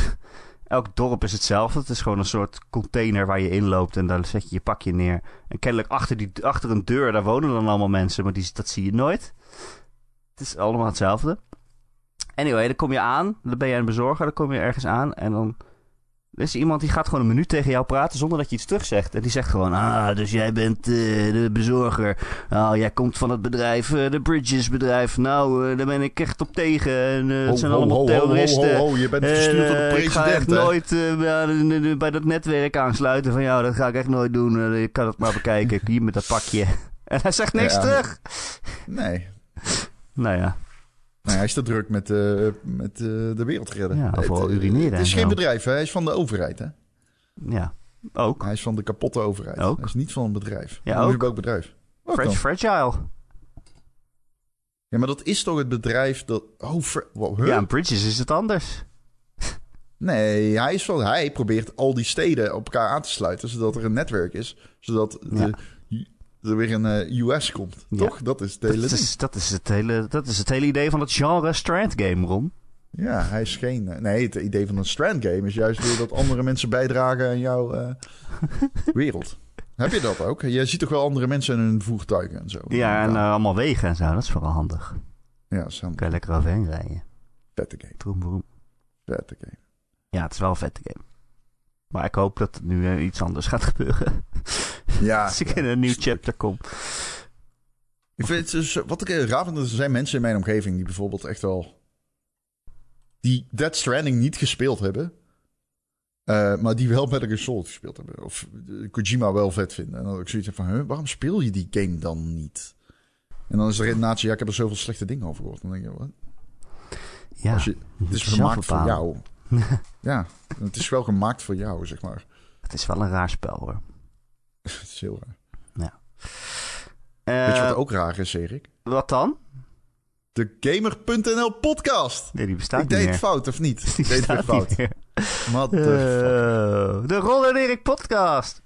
elk dorp is hetzelfde. Het is gewoon een soort container waar je inloopt en daar zet je je pakje neer. En kennelijk achter, die, achter een deur, daar wonen dan allemaal mensen, maar die, dat zie je nooit. Het is allemaal hetzelfde. Anyway, dan kom je aan, dan ben je een bezorger, dan kom je ergens aan en dan er is iemand die gaat gewoon een minuut tegen jou praten zonder dat je iets terugzegt. En die zegt gewoon, ah, dus jij bent eh, de bezorger. Nou, jij komt van het bedrijf, eh, de Bridges bedrijf. Nou, eh, daar ben ik echt op tegen. En, het zijn ho, allemaal ho, terroristen. Je bent gestuurd door de En, eh, Ik ga echt president, hè? nooit bij, dat netwerk aansluiten van jou. Dat ga ik echt nooit doen. Je kan het maar bekijken. Hier met dat pakje. En hij zegt niks Ja. terug. Nee. Nou ja, Nee, hij is te druk met, eh, met eh, de wereld redden. Ja, vooral het- urineren Het is en geen bedrijf, hè? hij is van de overheid. Hè? ja. Ook. Hij is van de kapotte overheid. Ook. Hij is niet van een bedrijf. Ja, Hoe is ook. ook bedrijf? Dan? fragile. Ja, maar dat is toch het bedrijf dat... Oh, fra- wow, huh? Ja, en Bridges is het anders. Nee, hij, is van, hij probeert al die steden op elkaar aan te sluiten... zodat er een netwerk is. Zodat de, er weer een eh, US komt. Ja. Toch? Dat is het hele Dat is, dat, is het hele, dat is het hele idee van het genre Strand Game, Ron. Ja, hij is geen... eh, nee, het idee van een strand game is juist weer dat andere mensen bijdragen aan jouw eh, wereld. Heb je dat ook? Je ziet toch wel andere mensen in hun voertuigen en zo? Ja, en allemaal wegen en zo. Dat is vooral handig. Ja, kan je lekker overheen rijden. vette game. Broem. Vette game. Ja, het is wel een vette game. Maar ik hoop dat nu eh, iets anders gaat gebeuren. Ja, Als ik ja. in een nieuw chapter kom. Ik vind het dus, wat ik eh, raar vind, er zijn mensen in mijn omgeving die bijvoorbeeld echt wel... die Dead Stranding niet gespeeld hebben... eh, maar die wel Metal Gear Solid gespeeld hebben. Of Kojima wel vet vinden. En dan ik zoiets van, huh, waarom speel je die game dan niet? En dan is de redenatie, ja, ik heb er zoveel slechte dingen over gehoord. Dan denk je, wat? Ja, je, het is gemaakt voor jou. ja, het is wel gemaakt voor jou, zeg maar. Het is wel een raar spel, hoor. Het is heel raar. Eh, Weet je wat ook raar is, Erik? wat dan? De Gamer.nl podcast. Nee, die bestaat ik niet deed meer. fout, of niet? Die Ik deed weer fout. Motherfucker. Eh, de Ron en Erik podcast.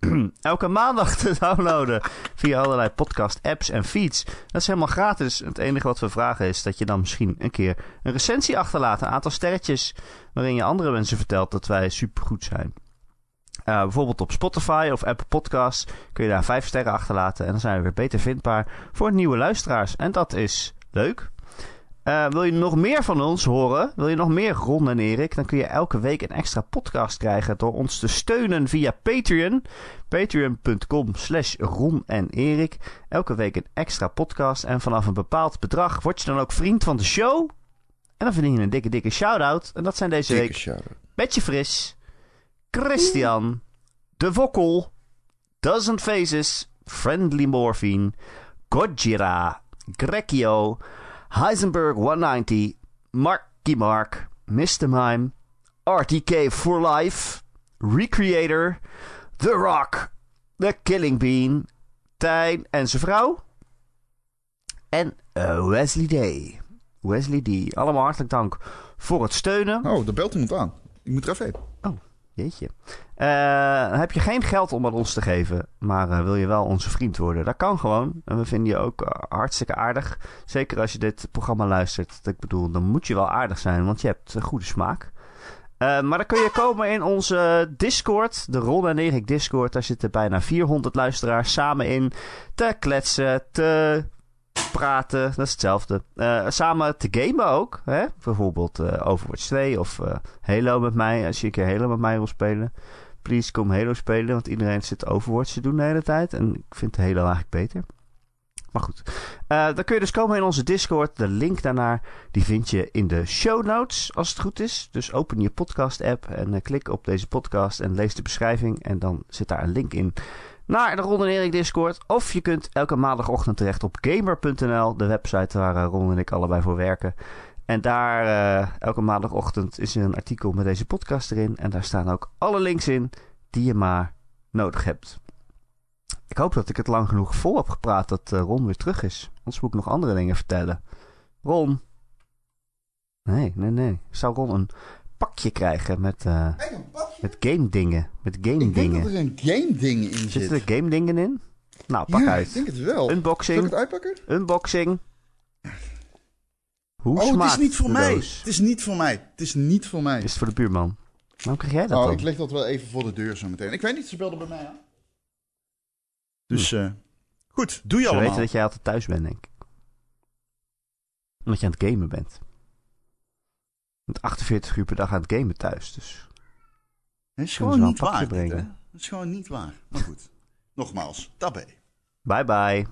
Elke maandag te downloaden via allerlei podcast-apps en feeds. Dat is helemaal gratis. Het enige wat we vragen is dat je dan misschien een keer een recensie achterlaat. Een aantal sterretjes waarin je andere mensen vertelt dat wij supergoed zijn. Eh, bijvoorbeeld op Spotify of Apple Podcasts kun je daar vijf sterren achterlaten. En dan zijn we weer beter vindbaar voor nieuwe luisteraars. En dat is leuk. Eh, wil je nog meer van ons horen? Wil je nog meer Ron en Erik? Dan kun je elke week een extra podcast krijgen door ons te steunen via Patreon. Patreon.com slash Ron en Erik. Elke week een extra podcast. En vanaf een bepaald bedrag word je dan ook vriend van de show. En dan verdien je een dikke, dikke shout-out. En dat zijn deze Dikke week shout-out. Betje Fris, Christian, De Vokkel, Dozen Faces, Friendly Morphine, Gojira, Grekio, Heisenberg 190, Marky Mark, Mr. Mime, RTK for Life, Recreator, The Rock, The Killing Bean, Tijn en zijn vrouw. En eh, Wesley Day. Wesley D. Allemaal hartelijk dank voor het steunen. Oh, daar belt iemand aan. Ik moet er even heen. Jeetje. Dan heb je geen geld om aan ons te geven, maar eh, wil je wel onze vriend worden? Dat kan gewoon. En we vinden je ook eh, hartstikke aardig. Zeker als je dit programma luistert. Ik bedoel, dan moet je wel aardig zijn, want je hebt een goede smaak. Maar dan kun je komen in onze Discord, de Ron en Erik Discord. Daar zitten bijna 400 luisteraars samen in te kletsen, te praten. Dat is hetzelfde. Samen te gamen ook. Hè? Bijvoorbeeld eh, Overwatch 2 of eh, Halo met mij. Als je een keer Halo met mij wil spelen. Please kom Halo spelen. Want iedereen zit Overwatch te doen de hele tijd. En ik vind Halo eigenlijk beter. Maar goed. Eh, dan kun je dus komen in onze Discord. De link daarnaar die vind je in de show notes. Als het goed is. Dus open je podcast app. En eh, klik op deze podcast. En lees de beschrijving. En dan zit daar een link in naar de Ron en Erik Discord. Of je kunt elke maandagochtend terecht op gamer.nl, de website waar eh, Ron en ik allebei voor werken. En daar, eh, elke maandagochtend, is er een artikel met deze podcast erin. En daar staan ook alle links in die je maar nodig hebt. Ik hoop dat ik het lang genoeg vol heb gepraat dat eh, Ron weer terug is. Anders moet ik nog andere dingen vertellen. Ron. Nee, nee, nee. Zou Ron een pakje krijgen met, eh, pakje. met game dingen? Met game Ik denk dingen. dat er een game ding in zit. Zitten er game dingen in? Nou, pak ja, uit. ik denk het wel. Zal ik Unboxing. het uitpakken? Unboxing. Hoe Oh, het is niet voor mij. doos? Het is niet voor mij. Het is niet voor mij. Is het voor de buurman? Waarom krijg jij dat Oh, dan? ik leg dat wel even voor de deur zo meteen. Ik weet niet, ze belden bij mij aan. Dus, eh, goed. Doe je Ze allemaal. weten dat jij altijd thuis bent, denk ik. Omdat je aan het gamen bent. Met 48 uur per dag aan het gamen thuis, dus... Het is gewoon ze niet waar. dit, brengen. Het is gewoon niet waar. Maar goed. Nogmaals, tabé. Bye bye.